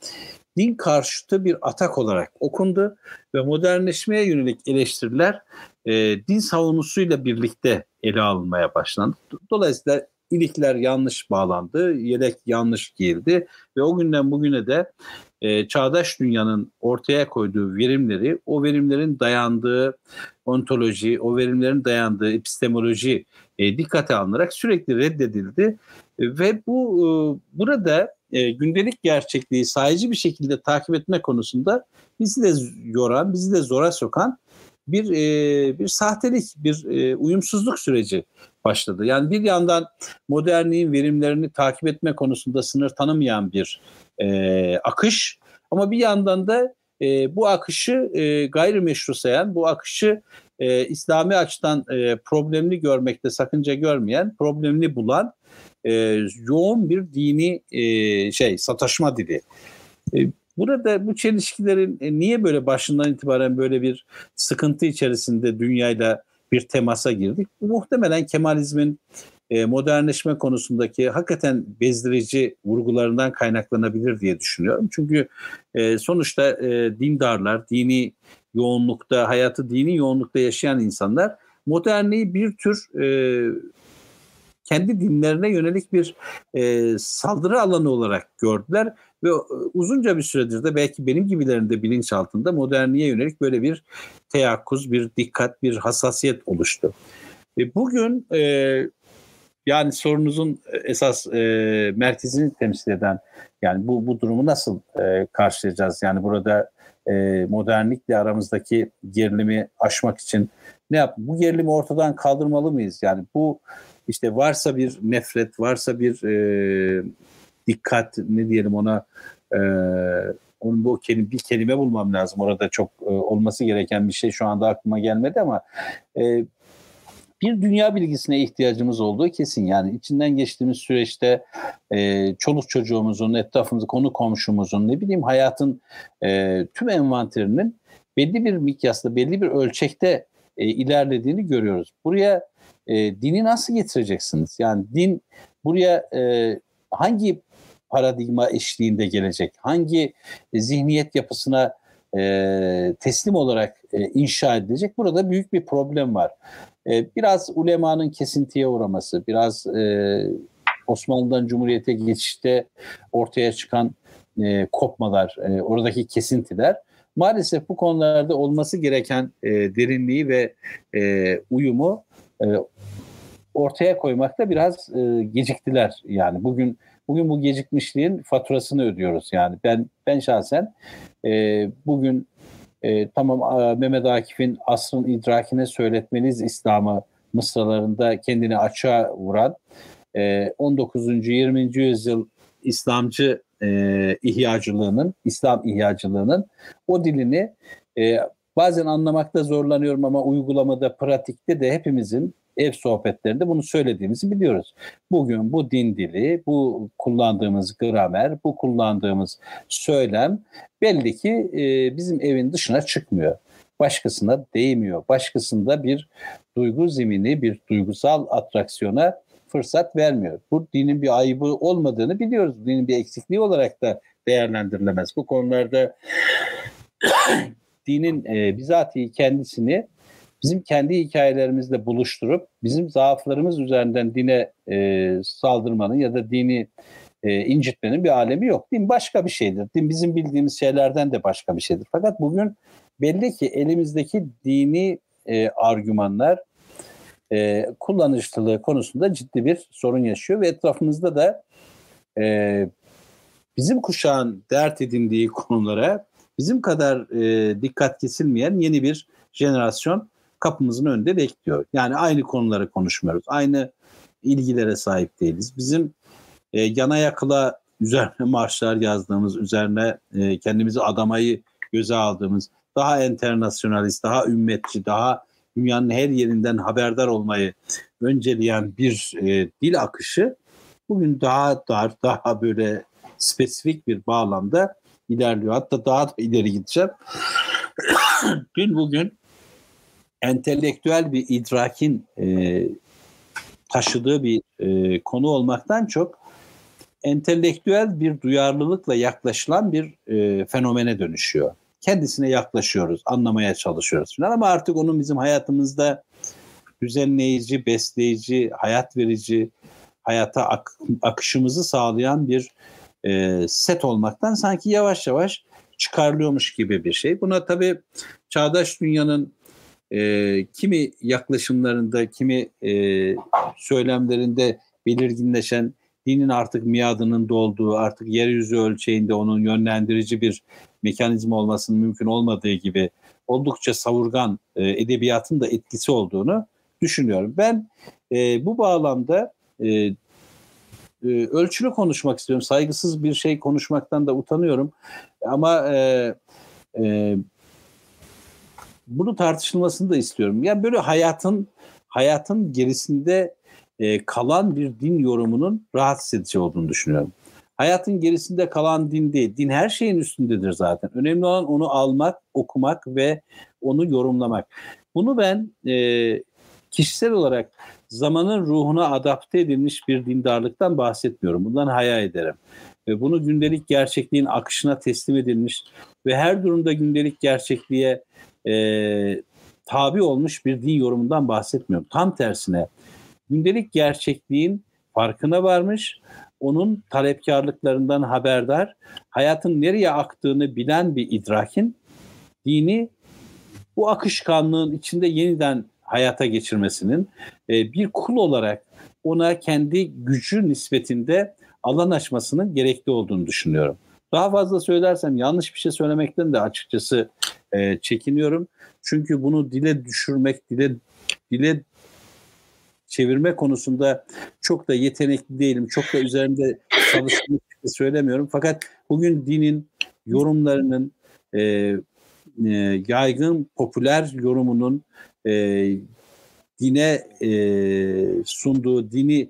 din karşıtı bir atak olarak okundu ve modernleşmeye yönelik eleştiriler e, din savunusuyla birlikte ele alınmaya başlandı. Dolayısıyla ilikler yanlış bağlandı, yelek yanlış giyildi ve o günden bugüne de e, çağdaş dünyanın ortaya koyduğu verimleri, o verimlerin dayandığı ontoloji, o verimlerin dayandığı epistemoloji e, dikkate alınarak sürekli reddedildi ve bu e, burada e, gündelik gerçekliği sayıcı bir şekilde takip etme konusunda bizi de yoran, bizi de zora sokan bir e, bir sahtelik, bir e, uyumsuzluk süreci başladı. Yani bir yandan modernliğin verimlerini takip etme konusunda sınır tanımayan bir e, akış ama bir yandan da e, bu akışı e, gayrimeşru sayan, bu akışı e, İslami açıdan e, problemli görmekte sakınca görmeyen, problemli bulan e, yoğun bir dini e, şey sataşma dili. E, burada bu çelişkilerin e, niye böyle başından itibaren böyle bir sıkıntı içerisinde dünyayla bir temasa girdik? Muhtemelen Kemalizmin e, modernleşme konusundaki hakikaten bezdirici vurgularından kaynaklanabilir diye düşünüyorum. Çünkü e, sonuçta dindarlar, dini yoğunlukta, hayatı dini yoğunlukta yaşayan insanlar modernliği bir tür kendi dinlerine yönelik bir e, saldırı alanı olarak gördüler ve uzunca bir süredir de belki benim gibilerin de bilinçaltında modernliğe yönelik böyle bir teyakkuz, bir dikkat, bir hassasiyet oluştu. E, bugün e, yani sorunuzun esas e, merkezini temsil eden yani bu bu durumu nasıl e, karşılayacağız? Yani burada e, modernlikle aramızdaki gerilimi aşmak için ne yap? Bu gerilimi ortadan kaldırmalı mıyız? Yani bu işte varsa bir nefret, varsa bir e, dikkat ne diyelim ona e, onun bu kelime, bir kelime bulmam lazım. Orada çok e, olması gereken bir şey şu anda aklıma gelmedi ama e, bir dünya bilgisine ihtiyacımız olduğu kesin. Yani içinden geçtiğimiz süreçte e, çoluk çocuğumuzun, etrafımızda konu komşumuzun, ne bileyim hayatın e, tüm envanterinin belli bir mikyasla, belli bir ölçekte e, ilerlediğini görüyoruz. Buraya e, dini nasıl getireceksiniz? Yani din buraya e, hangi paradigma eşliğinde gelecek? Hangi zihniyet yapısına e, teslim olarak e, inşa edilecek? Burada büyük bir problem var. E, biraz ulemanın kesintiye uğraması, biraz e, Osmanlı'dan Cumhuriyet'e geçişte ortaya çıkan e, kopmalar, e, oradaki kesintiler maalesef bu konularda olması gereken e, derinliği ve e, uyumu e, ortaya koymakta biraz e, geciktiler. Yani bugün bugün bu gecikmişliğin faturasını ödüyoruz. Yani ben ben şahsen e, bugün e, tamam Mehmet Akif'in asrın idrakine söyletmeniz İslam'ı mısralarında kendini açığa vuran e, 19. 20. yüzyıl İslamcı e, ihyacılığının, İslam ihyacılığının o dilini e, bazen anlamakta zorlanıyorum ama uygulamada, pratikte de hepimizin ev sohbetlerinde bunu söylediğimizi biliyoruz. Bugün bu din dili, bu kullandığımız gramer, bu kullandığımız söylem belli ki e, bizim evin dışına çıkmıyor. Başkasına değmiyor. Başkasında bir duygu zemini, bir duygusal atraksiyona fırsat vermiyor. Bu dinin bir ayıbı olmadığını biliyoruz. Dinin bir eksikliği olarak da değerlendirilemez. Bu konularda dinin e, bizatihi kendisini bizim kendi hikayelerimizle buluşturup bizim zaaflarımız üzerinden dine e, saldırmanın ya da dini e, incitmenin bir alemi yok. Din başka bir şeydir. Din bizim bildiğimiz şeylerden de başka bir şeydir. Fakat bugün belli ki elimizdeki dini e, argümanlar e, kullanışlılığı konusunda ciddi bir sorun yaşıyor ve etrafımızda da e, bizim kuşağın dert edindiği konulara bizim kadar e, dikkat kesilmeyen yeni bir jenerasyon kapımızın önünde bekliyor. Yani aynı konuları konuşmuyoruz. Aynı ilgilere sahip değiliz. Bizim e, yana yakıla üzerine marşlar yazdığımız, üzerine e, kendimizi adamayı göze aldığımız, daha internasyonalist, daha ümmetçi, daha dünyanın her yerinden haberdar olmayı önceleyen bir e, dil akışı bugün daha dar, daha böyle spesifik bir bağlamda ilerliyor. Hatta daha da ileri gideceğim. Dün bugün entelektüel bir idrakin e, taşıdığı bir e, konu olmaktan çok entelektüel bir duyarlılıkla yaklaşılan bir e, fenomene dönüşüyor. Kendisine yaklaşıyoruz, anlamaya çalışıyoruz falan ama artık onun bizim hayatımızda düzenleyici, besleyici, hayat verici, hayata ak- akışımızı sağlayan bir e, set olmaktan sanki yavaş yavaş çıkarılıyormuş gibi bir şey. Buna tabii çağdaş dünyanın e, kimi yaklaşımlarında, kimi e, söylemlerinde belirginleşen dinin artık miadının dolduğu, artık yeryüzü ölçeğinde onun yönlendirici bir mekanizma olmasının mümkün olmadığı gibi oldukça savurgan e, edebiyatın da etkisi olduğunu düşünüyorum. Ben e, bu bağlamda e, e, ölçülü konuşmak istiyorum. Saygısız bir şey konuşmaktan da utanıyorum. Ama e, e, bunu tartışılmasını da istiyorum. Yani böyle hayatın hayatın gerisinde e, kalan bir din yorumunun rahatsız edici olduğunu düşünüyorum. Hayatın gerisinde kalan din değil. Din her şeyin üstündedir zaten. Önemli olan onu almak, okumak ve onu yorumlamak. Bunu ben e, kişisel olarak zamanın ruhuna adapte edilmiş bir dindarlıktan bahsetmiyorum. Bundan hayal ederim. Ve bunu gündelik gerçekliğin akışına teslim edilmiş ve her durumda gündelik gerçekliğe e, tabi olmuş bir din yorumundan bahsetmiyorum. Tam tersine gündelik gerçekliğin farkına varmış, onun talepkarlıklarından haberdar, hayatın nereye aktığını bilen bir idrakin dini bu akışkanlığın içinde yeniden hayata geçirmesinin e, bir kul olarak ona kendi gücü nispetinde alan açmasının gerekli olduğunu düşünüyorum. Daha fazla söylersem yanlış bir şey söylemekten de açıkçası e, çekiniyorum. Çünkü bunu dile düşürmek, dile dile çevirme konusunda çok da yetenekli değilim. Çok da üzerinde çalıştığımı söylemiyorum. Fakat bugün dinin yorumlarının e, e, yaygın popüler yorumunun e, dine e, sunduğu dini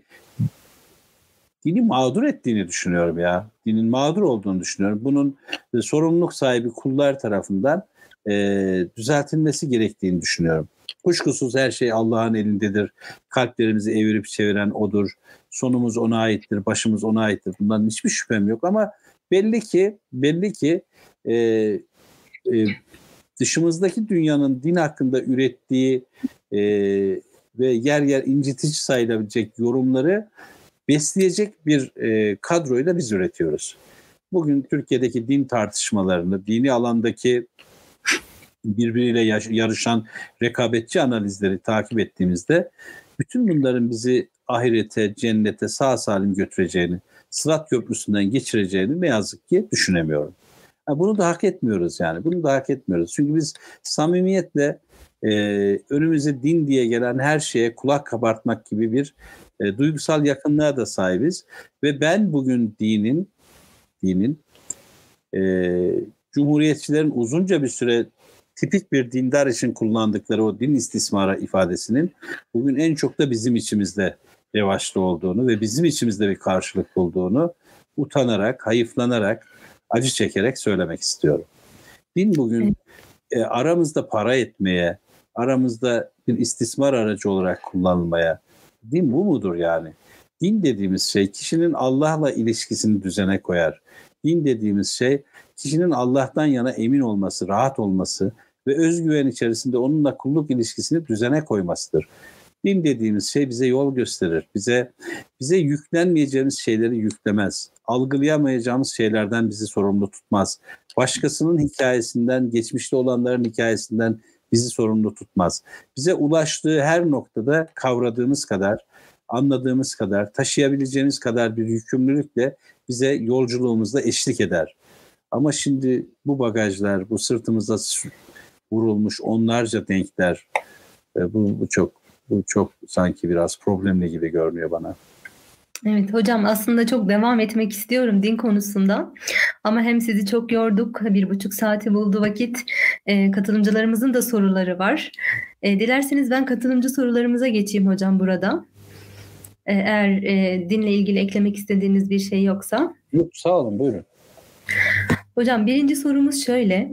dini mağdur ettiğini düşünüyorum ya. Dinin mağdur olduğunu düşünüyorum. Bunun e, sorumluluk sahibi kullar tarafından e, düzeltilmesi gerektiğini düşünüyorum. Kuşkusuz her şey Allah'ın elindedir. Kalplerimizi evirip çeviren O'dur. Sonumuz O'na aittir, başımız O'na aittir. Bundan hiçbir şüphem yok ama belli ki belli ki e, e, dışımızdaki dünyanın din hakkında ürettiği e, ve yer yer incitici sayılabilecek yorumları besleyecek bir e, kadroyla biz üretiyoruz. Bugün Türkiye'deki din tartışmalarını, dini alandaki birbiriyle yarışan rekabetçi analizleri takip ettiğimizde bütün bunların bizi ahirete, cennete sağ salim götüreceğini, Sırat Köprüsü'nden geçireceğini ne yazık ki düşünemiyorum. Bunu da hak etmiyoruz yani. Bunu da hak etmiyoruz. Çünkü biz samimiyetle e, önümüze din diye gelen her şeye kulak kabartmak gibi bir e, duygusal yakınlığa da sahibiz. Ve ben bugün dinin dinin e, Cumhuriyetçilerin uzunca bir süre tipik bir dindar için kullandıkları o din istismara ifadesinin bugün en çok da bizim içimizde revaçlı olduğunu ve bizim içimizde bir karşılık bulduğunu utanarak, hayıflanarak, acı çekerek söylemek istiyorum. Din bugün e, aramızda para etmeye, aramızda bir istismar aracı olarak kullanılmaya, din bu mudur yani? Din dediğimiz şey kişinin Allah'la ilişkisini düzene koyar. Din dediğimiz şey kişinin Allah'tan yana emin olması, rahat olması ve özgüven içerisinde onunla kulluk ilişkisini düzene koymasıdır. Din dediğimiz şey bize yol gösterir. Bize bize yüklenmeyeceğimiz şeyleri yüklemez. Algılayamayacağımız şeylerden bizi sorumlu tutmaz. Başkasının hikayesinden, geçmişte olanların hikayesinden bizi sorumlu tutmaz. Bize ulaştığı her noktada kavradığımız kadar, anladığımız kadar, taşıyabileceğimiz kadar bir yükümlülükle bize yolculuğumuzda eşlik eder. Ama şimdi bu bagajlar, bu sırtımızda vurulmuş onlarca denkler, e, bu, bu çok bu çok sanki biraz problemli gibi görünüyor bana. Evet hocam aslında çok devam etmek istiyorum din konusunda ama hem sizi çok yorduk bir buçuk saati buldu vakit E, katılımcılarımızın da soruları var. E, dilerseniz ben katılımcı sorularımıza geçeyim hocam burada. E, eğer e, dinle ilgili eklemek istediğiniz bir şey yoksa. Yok sağ olun buyurun. Hocam birinci sorumuz şöyle.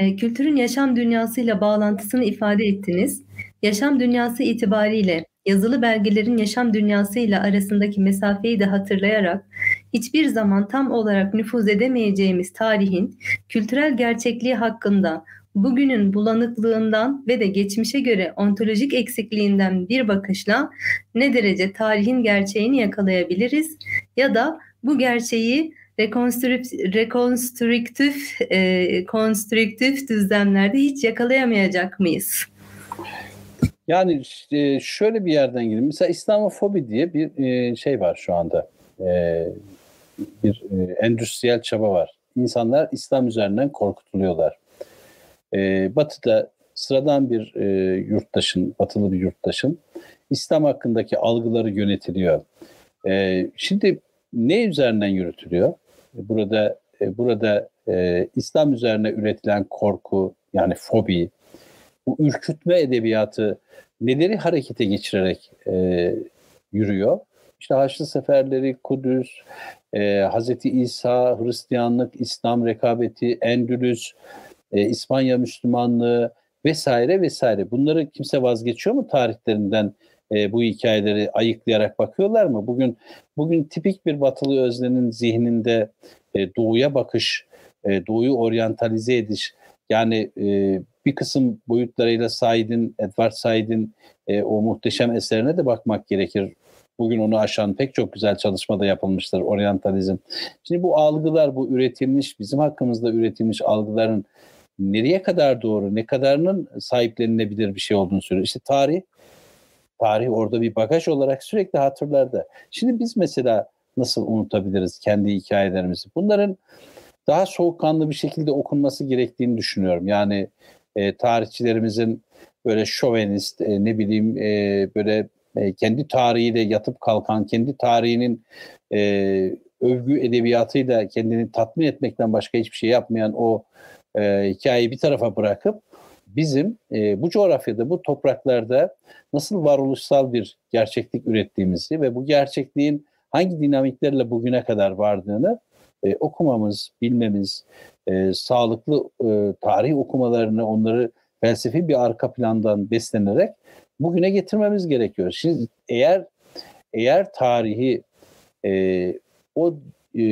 E, kültürün yaşam dünyasıyla bağlantısını ifade ettiniz. Yaşam dünyası itibariyle yazılı belgelerin yaşam dünyasıyla arasındaki mesafeyi de hatırlayarak hiçbir zaman tam olarak nüfuz edemeyeceğimiz tarihin kültürel gerçekliği hakkında bugünün bulanıklığından ve de geçmişe göre ontolojik eksikliğinden bir bakışla ne derece tarihin gerçeğini yakalayabiliriz ya da bu gerçeği rekonstrüktif e, konstrüktif düzlemlerde hiç yakalayamayacak mıyız? Yani e, şöyle bir yerden gidelim. Mesela İslamofobi diye bir e, şey var şu anda. E, bir endüstriyel çaba var. İnsanlar İslam üzerinden korkutuluyorlar. Batı'da sıradan bir yurttaşın, batılı bir yurttaşın İslam hakkındaki algıları yönetiliyor. Şimdi ne üzerinden yürütülüyor? Burada burada İslam üzerine üretilen korku yani fobi, bu ürkütme edebiyatı neleri harekete geçirerek e, yürüyor? İşte Haçlı Seferleri, Kudüs, e, Hz. İsa, Hristiyanlık, İslam rekabeti, Endülüs, e, İspanya Müslümanlığı vesaire vesaire. Bunları kimse vazgeçiyor mu tarihlerinden e, bu hikayeleri ayıklayarak bakıyorlar mı? Bugün bugün tipik bir batılı öznenin zihninde e, doğuya bakış, e, doğuyu oryantalize ediş, yani e, bir kısım boyutlarıyla Said'in, Edward Said'in e, o muhteşem eserine de bakmak gerekir. Bugün onu aşan pek çok güzel çalışma da yapılmıştır oryantalizm. Şimdi bu algılar, bu üretilmiş, bizim hakkımızda üretilmiş algıların nereye kadar doğru, ne kadarının sahiplenilebilir bir şey olduğunu söylüyor. İşte tarih, tarih orada bir bagaj olarak sürekli hatırlarda. Şimdi biz mesela nasıl unutabiliriz kendi hikayelerimizi? Bunların daha soğukkanlı bir şekilde okunması gerektiğini düşünüyorum. Yani e, tarihçilerimizin böyle şovenist, e, ne bileyim e, böyle e, kendi tarihiyle yatıp kalkan, kendi tarihinin e, övgü edebiyatıyla kendini tatmin etmekten başka hiçbir şey yapmayan o e, hikayeyi bir tarafa bırakıp bizim e, bu coğrafyada, bu topraklarda nasıl varoluşsal bir gerçeklik ürettiğimizi ve bu gerçekliğin hangi dinamiklerle bugüne kadar vardığını e, okumamız, bilmemiz, e, sağlıklı e, tarih okumalarını, onları felsefi bir arka plandan beslenerek bugüne getirmemiz gerekiyor. Şimdi eğer eğer tarihi e, o e,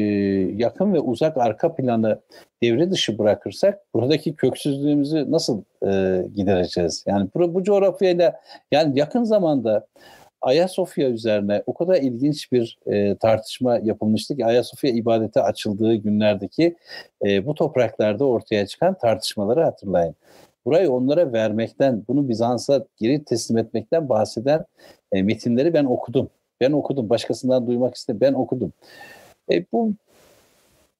yakın ve uzak arka planı devre dışı bırakırsak buradaki köksüzlüğümüzü nasıl e, gidereceğiz? Yani bu, bu coğrafyayla yani yakın zamanda Ayasofya üzerine o kadar ilginç bir e, tartışma yapılmıştı ki Ayasofya ibadete açıldığı günlerdeki e, bu topraklarda ortaya çıkan tartışmaları hatırlayın. Burayı onlara vermekten, bunu Bizans'a geri teslim etmekten bahseden e, metinleri ben okudum. Ben okudum. Başkasından duymak istedim. Ben okudum. E, bu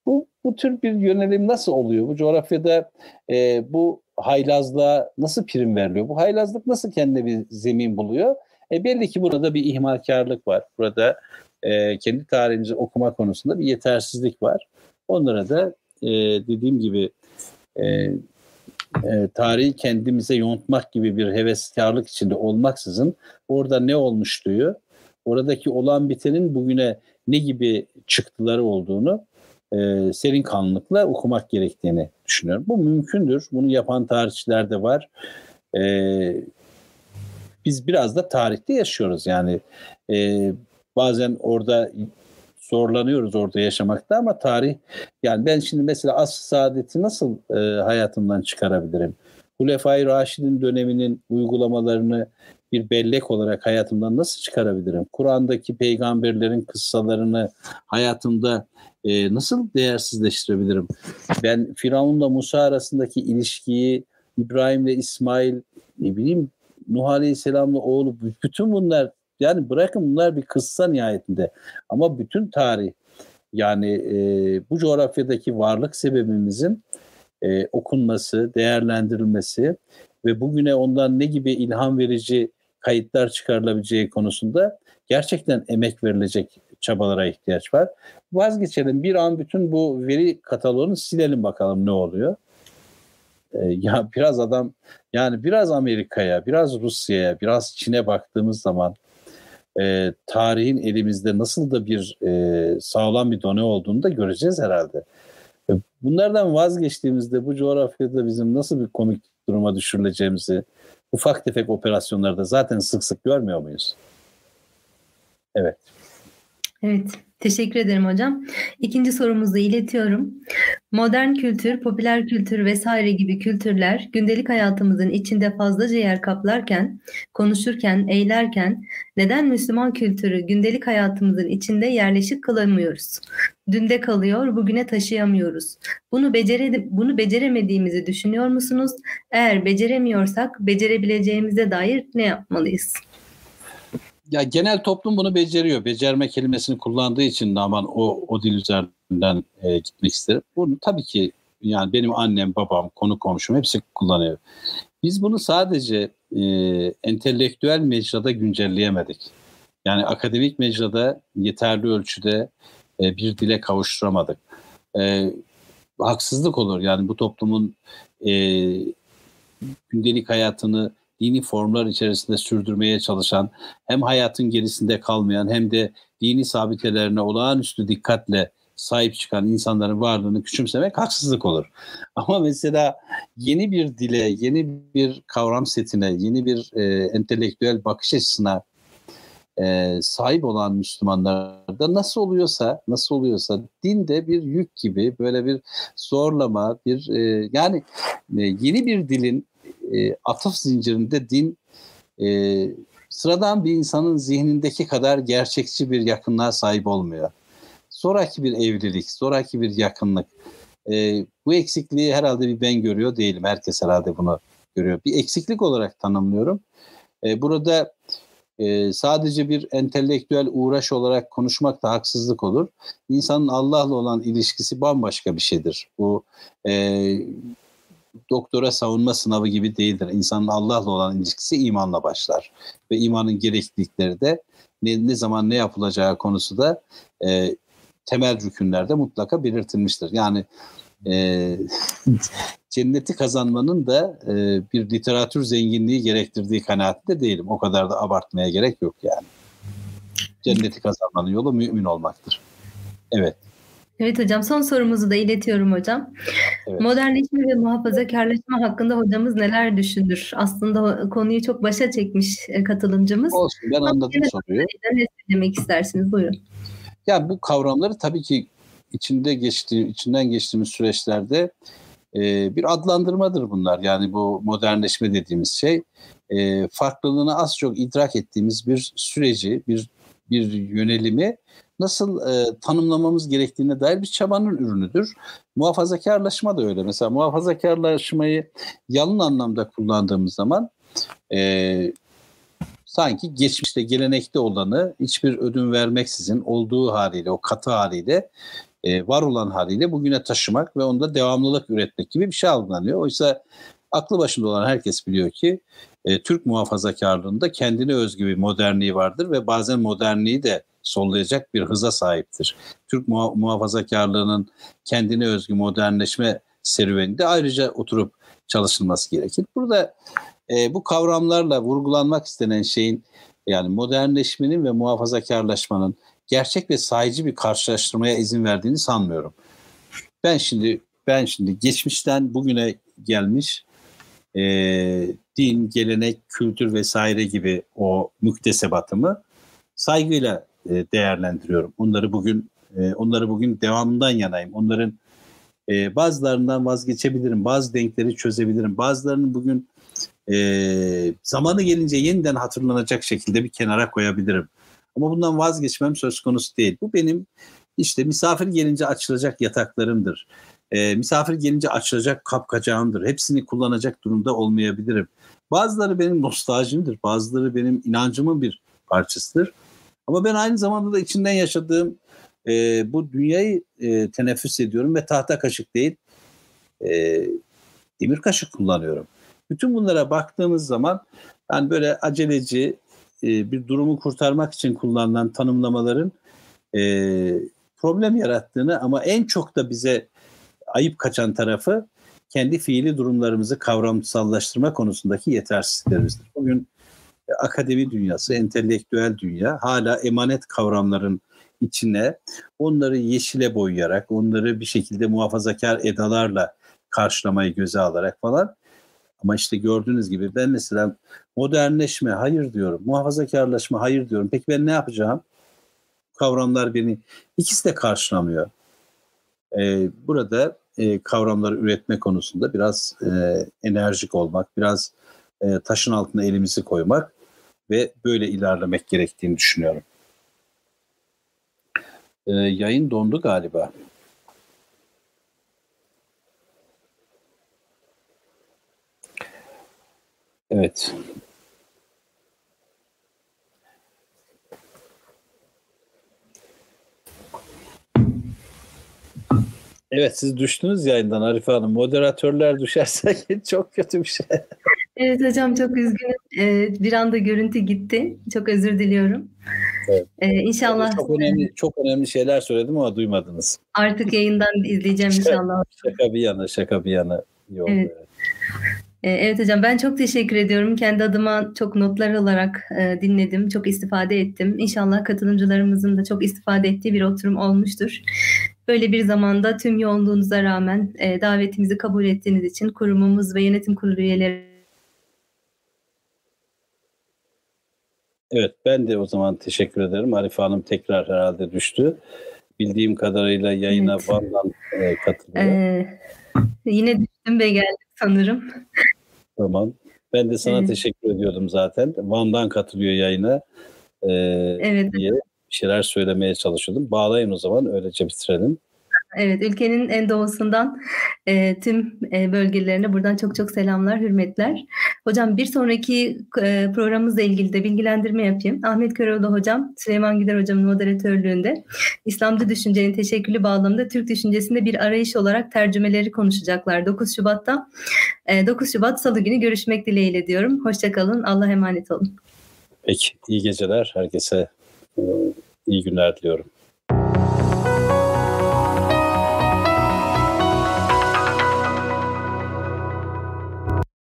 bu bu tür bir yönelim nasıl oluyor? Bu coğrafyada e, bu haylazlığa nasıl prim veriliyor? Bu haylazlık nasıl kendine bir zemin buluyor? E, belli ki burada bir ihmalkarlık var. Burada e, kendi tarihimizi okuma konusunda bir yetersizlik var. Onlara da e, dediğim gibi e, e, tarihi kendimize yontmak gibi bir heveskarlık içinde olmaksızın orada ne olmuştuğu, oradaki olan bitenin bugüne ne gibi çıktıları olduğunu e, serin kanlılıkla okumak gerektiğini düşünüyorum. Bu mümkündür. Bunu yapan tarihçiler de var. E, biz biraz da tarihte yaşıyoruz yani e, bazen orada zorlanıyoruz orada yaşamakta ama tarih yani ben şimdi mesela asr saadeti nasıl e, hayatımdan çıkarabilirim? Hulefai Raşid'in döneminin uygulamalarını bir bellek olarak hayatımdan nasıl çıkarabilirim? Kur'an'daki peygamberlerin kıssalarını hayatımda e, nasıl değersizleştirebilirim? Ben Firavun'la Musa arasındaki ilişkiyi İbrahim'le İsmail ne bileyim Nuh Aleyhisselam'la oğlu bütün bunlar yani bırakın bunlar bir kıssa nihayetinde ama bütün tarih yani e, bu coğrafyadaki varlık sebebimizin e, okunması, değerlendirilmesi ve bugüne ondan ne gibi ilham verici kayıtlar çıkarılabileceği konusunda gerçekten emek verilecek çabalara ihtiyaç var. Vazgeçelim bir an bütün bu veri kataloğunu silelim bakalım ne oluyor. E, ya biraz adam yani biraz Amerika'ya, biraz Rusya'ya, biraz Çin'e baktığımız zaman e, tarihin elimizde nasıl da bir e, sağlam bir done olduğunu da göreceğiz herhalde. E, bunlardan vazgeçtiğimizde bu coğrafyada bizim nasıl bir komik duruma düşürüleceğimizi ufak tefek operasyonlarda zaten sık sık görmüyor muyuz? Evet. Evet. Teşekkür ederim hocam. İkinci sorumuzu iletiyorum. Modern kültür, popüler kültür vesaire gibi kültürler gündelik hayatımızın içinde fazlaca yer kaplarken, konuşurken, eylerken neden Müslüman kültürü gündelik hayatımızın içinde yerleşik kılamıyoruz? Dünde kalıyor, bugüne taşıyamıyoruz. Bunu becere bunu beceremediğimizi düşünüyor musunuz? Eğer beceremiyorsak becerebileceğimize dair ne yapmalıyız? Ya genel toplum bunu beceriyor. Becerme kelimesini kullandığı için de aman o, o dil üzerinden e, gitmek isterim. Bunu tabii ki yani benim annem, babam, konu komşum hepsi kullanıyor. Biz bunu sadece e, entelektüel mecrada güncelleyemedik. Yani akademik mecrada yeterli ölçüde e, bir dile kavuşturamadık. E, haksızlık olur yani bu toplumun e, gündelik hayatını dini formlar içerisinde sürdürmeye çalışan, hem hayatın gerisinde kalmayan hem de dini sabitelerine olağanüstü dikkatle sahip çıkan insanların varlığını küçümsemek haksızlık olur. Ama mesela yeni bir dile, yeni bir kavram setine, yeni bir e, entelektüel bakış açısına e, sahip olan Müslümanlarda nasıl oluyorsa, nasıl oluyorsa din de bir yük gibi böyle bir zorlama, bir e, yani e, yeni bir dilin e, atıf zincirinde din e, sıradan bir insanın zihnindeki kadar gerçekçi bir yakınlığa sahip olmuyor. Sonraki bir evlilik, sonraki bir yakınlık. E, bu eksikliği herhalde bir ben görüyor değilim. Herkes herhalde bunu görüyor. Bir eksiklik olarak tanımlıyorum. E, burada e, sadece bir entelektüel uğraş olarak konuşmak da haksızlık olur. İnsanın Allah'la olan ilişkisi bambaşka bir şeydir. Bu e, doktora savunma sınavı gibi değildir. İnsanın Allah'la olan ilişkisi imanla başlar. Ve imanın gereklilikleri de ne, ne zaman ne yapılacağı konusu da e, temel rükünlerde mutlaka belirtilmiştir. Yani e, cenneti kazanmanın da e, bir literatür zenginliği gerektirdiği kanaatinde değilim. O kadar da abartmaya gerek yok yani. Cenneti kazanmanın yolu mümin olmaktır. Evet. Evet hocam son sorumuzu da iletiyorum hocam. Evet. Modernleşme ve muhafazakarlaşma hakkında hocamız neler düşünür? Aslında konuyu çok başa çekmiş e, katılımcımız. Olsun ben anladım soruyu. Ne söylemek istersiniz? Buyurun. Ya bu kavramları tabii ki içinde geçtiği, içinden geçtiğimiz süreçlerde e, bir adlandırmadır bunlar. Yani bu modernleşme dediğimiz şey e, farklılığını az çok idrak ettiğimiz bir süreci, bir bir yönelimi nasıl e, tanımlamamız gerektiğine dair bir çabanın ürünüdür. Muhafazakarlaşma da öyle. Mesela muhafazakarlaşmayı yalın anlamda kullandığımız zaman e, sanki geçmişte gelenekte olanı hiçbir ödün vermeksizin olduğu haliyle, o katı haliyle e, var olan haliyle bugüne taşımak ve onda devamlılık üretmek gibi bir şey algılanıyor. Oysa aklı başında olan herkes biliyor ki e, Türk muhafazakarlığında kendine özgü bir modernliği vardır ve bazen modernliği de sollayacak bir hıza sahiptir. Türk muha- muhafazakarlığının kendine özgü modernleşme serüveninde ayrıca oturup çalışılması gerekir. Burada e, bu kavramlarla vurgulanmak istenen şeyin yani modernleşmenin ve muhafazakarlaşmanın gerçek ve sayıcı bir karşılaştırmaya izin verdiğini sanmıyorum. Ben şimdi ben şimdi geçmişten bugüne gelmiş e, din, gelenek, kültür vesaire gibi o müktesebatımı saygıyla e, değerlendiriyorum. Onları bugün e, onları bugün devamından yanayım. Onların e, bazılarından vazgeçebilirim, bazı denkleri çözebilirim. Bazılarını bugün zamanı gelince yeniden hatırlanacak şekilde bir kenara koyabilirim. Ama bundan vazgeçmem söz konusu değil. Bu benim işte misafir gelince açılacak yataklarımdır. E, misafir gelince açılacak kapkacağımdır. Hepsini kullanacak durumda olmayabilirim. Bazıları benim nostaljimdir. Bazıları benim inancımın bir parçasıdır. Ama ben aynı zamanda da içinden yaşadığım e, bu dünyayı e, teneffüs ediyorum ve tahta kaşık değil e, demir kaşık kullanıyorum. Bütün bunlara baktığımız zaman yani böyle aceleci e, bir durumu kurtarmak için kullanılan tanımlamaların e, problem yarattığını ama en çok da bize ayıp kaçan tarafı kendi fiili durumlarımızı kavramsallaştırma konusundaki yetersizliklerimizdir. Bugün akademi dünyası, entelektüel dünya hala emanet kavramların içine onları yeşile boyayarak, onları bir şekilde muhafazakar edalarla karşılamayı göze alarak falan ama işte gördüğünüz gibi ben mesela modernleşme hayır diyorum, muhafazakarlaşma hayır diyorum. Peki ben ne yapacağım? Kavramlar beni ikisi de karşılamıyor. Ee, burada e, kavramları üretme konusunda biraz e, enerjik olmak, biraz e, taşın altına elimizi koymak ve böyle ilerlemek gerektiğini düşünüyorum. E, yayın dondu galiba. Evet. Evet siz düştünüz yayından Arife Hanım. Moderatörler düşerse çok kötü bir şey. Evet hocam çok üzgünüm. Ee, bir anda görüntü gitti. Çok özür diliyorum. Evet. Ee, inşallah. Çok önemli, çok önemli şeyler söyledim ama duymadınız. Artık yayından izleyeceğim inşallah. Şaka bir yana, şaka bir yana. İyi oldu. Evet. Ee, evet hocam ben çok teşekkür ediyorum. Kendi adıma çok notlar alarak e, dinledim. Çok istifade ettim. İnşallah katılımcılarımızın da çok istifade ettiği bir oturum olmuştur. Böyle bir zamanda tüm yoğunluğunuza rağmen e, davetimizi kabul ettiğiniz için kurumumuz ve yönetim kurulu üyeleri Evet ben de o zaman teşekkür ederim. Arife Hanım tekrar herhalde düştü. Bildiğim kadarıyla yayına evet. Van'dan e, katılıyor. Ee, yine düştüm ve geldim sanırım. Tamam. Ben de sana evet. teşekkür ediyordum zaten. Van'dan katılıyor yayına. Ee, evet. diye bir şeyler söylemeye çalışıyordum. Bağlayın o zaman öylece bitirelim. Evet, ülkenin en doğusundan e, tüm e, bölgelerine buradan çok çok selamlar, hürmetler. Hocam bir sonraki e, programımızla ilgili de bilgilendirme yapayım. Ahmet Köroğlu hocam, Süleyman Güler hocamın moderatörlüğünde İslamcı düşüncenin teşekkülü bağlamında Türk düşüncesinde bir arayış olarak tercümeleri konuşacaklar 9 Şubat'ta. E, 9 Şubat Salı günü görüşmek dileğiyle diyorum. Hoşçakalın, Allah'a emanet olun. Peki, iyi geceler herkese. E, iyi günler diliyorum.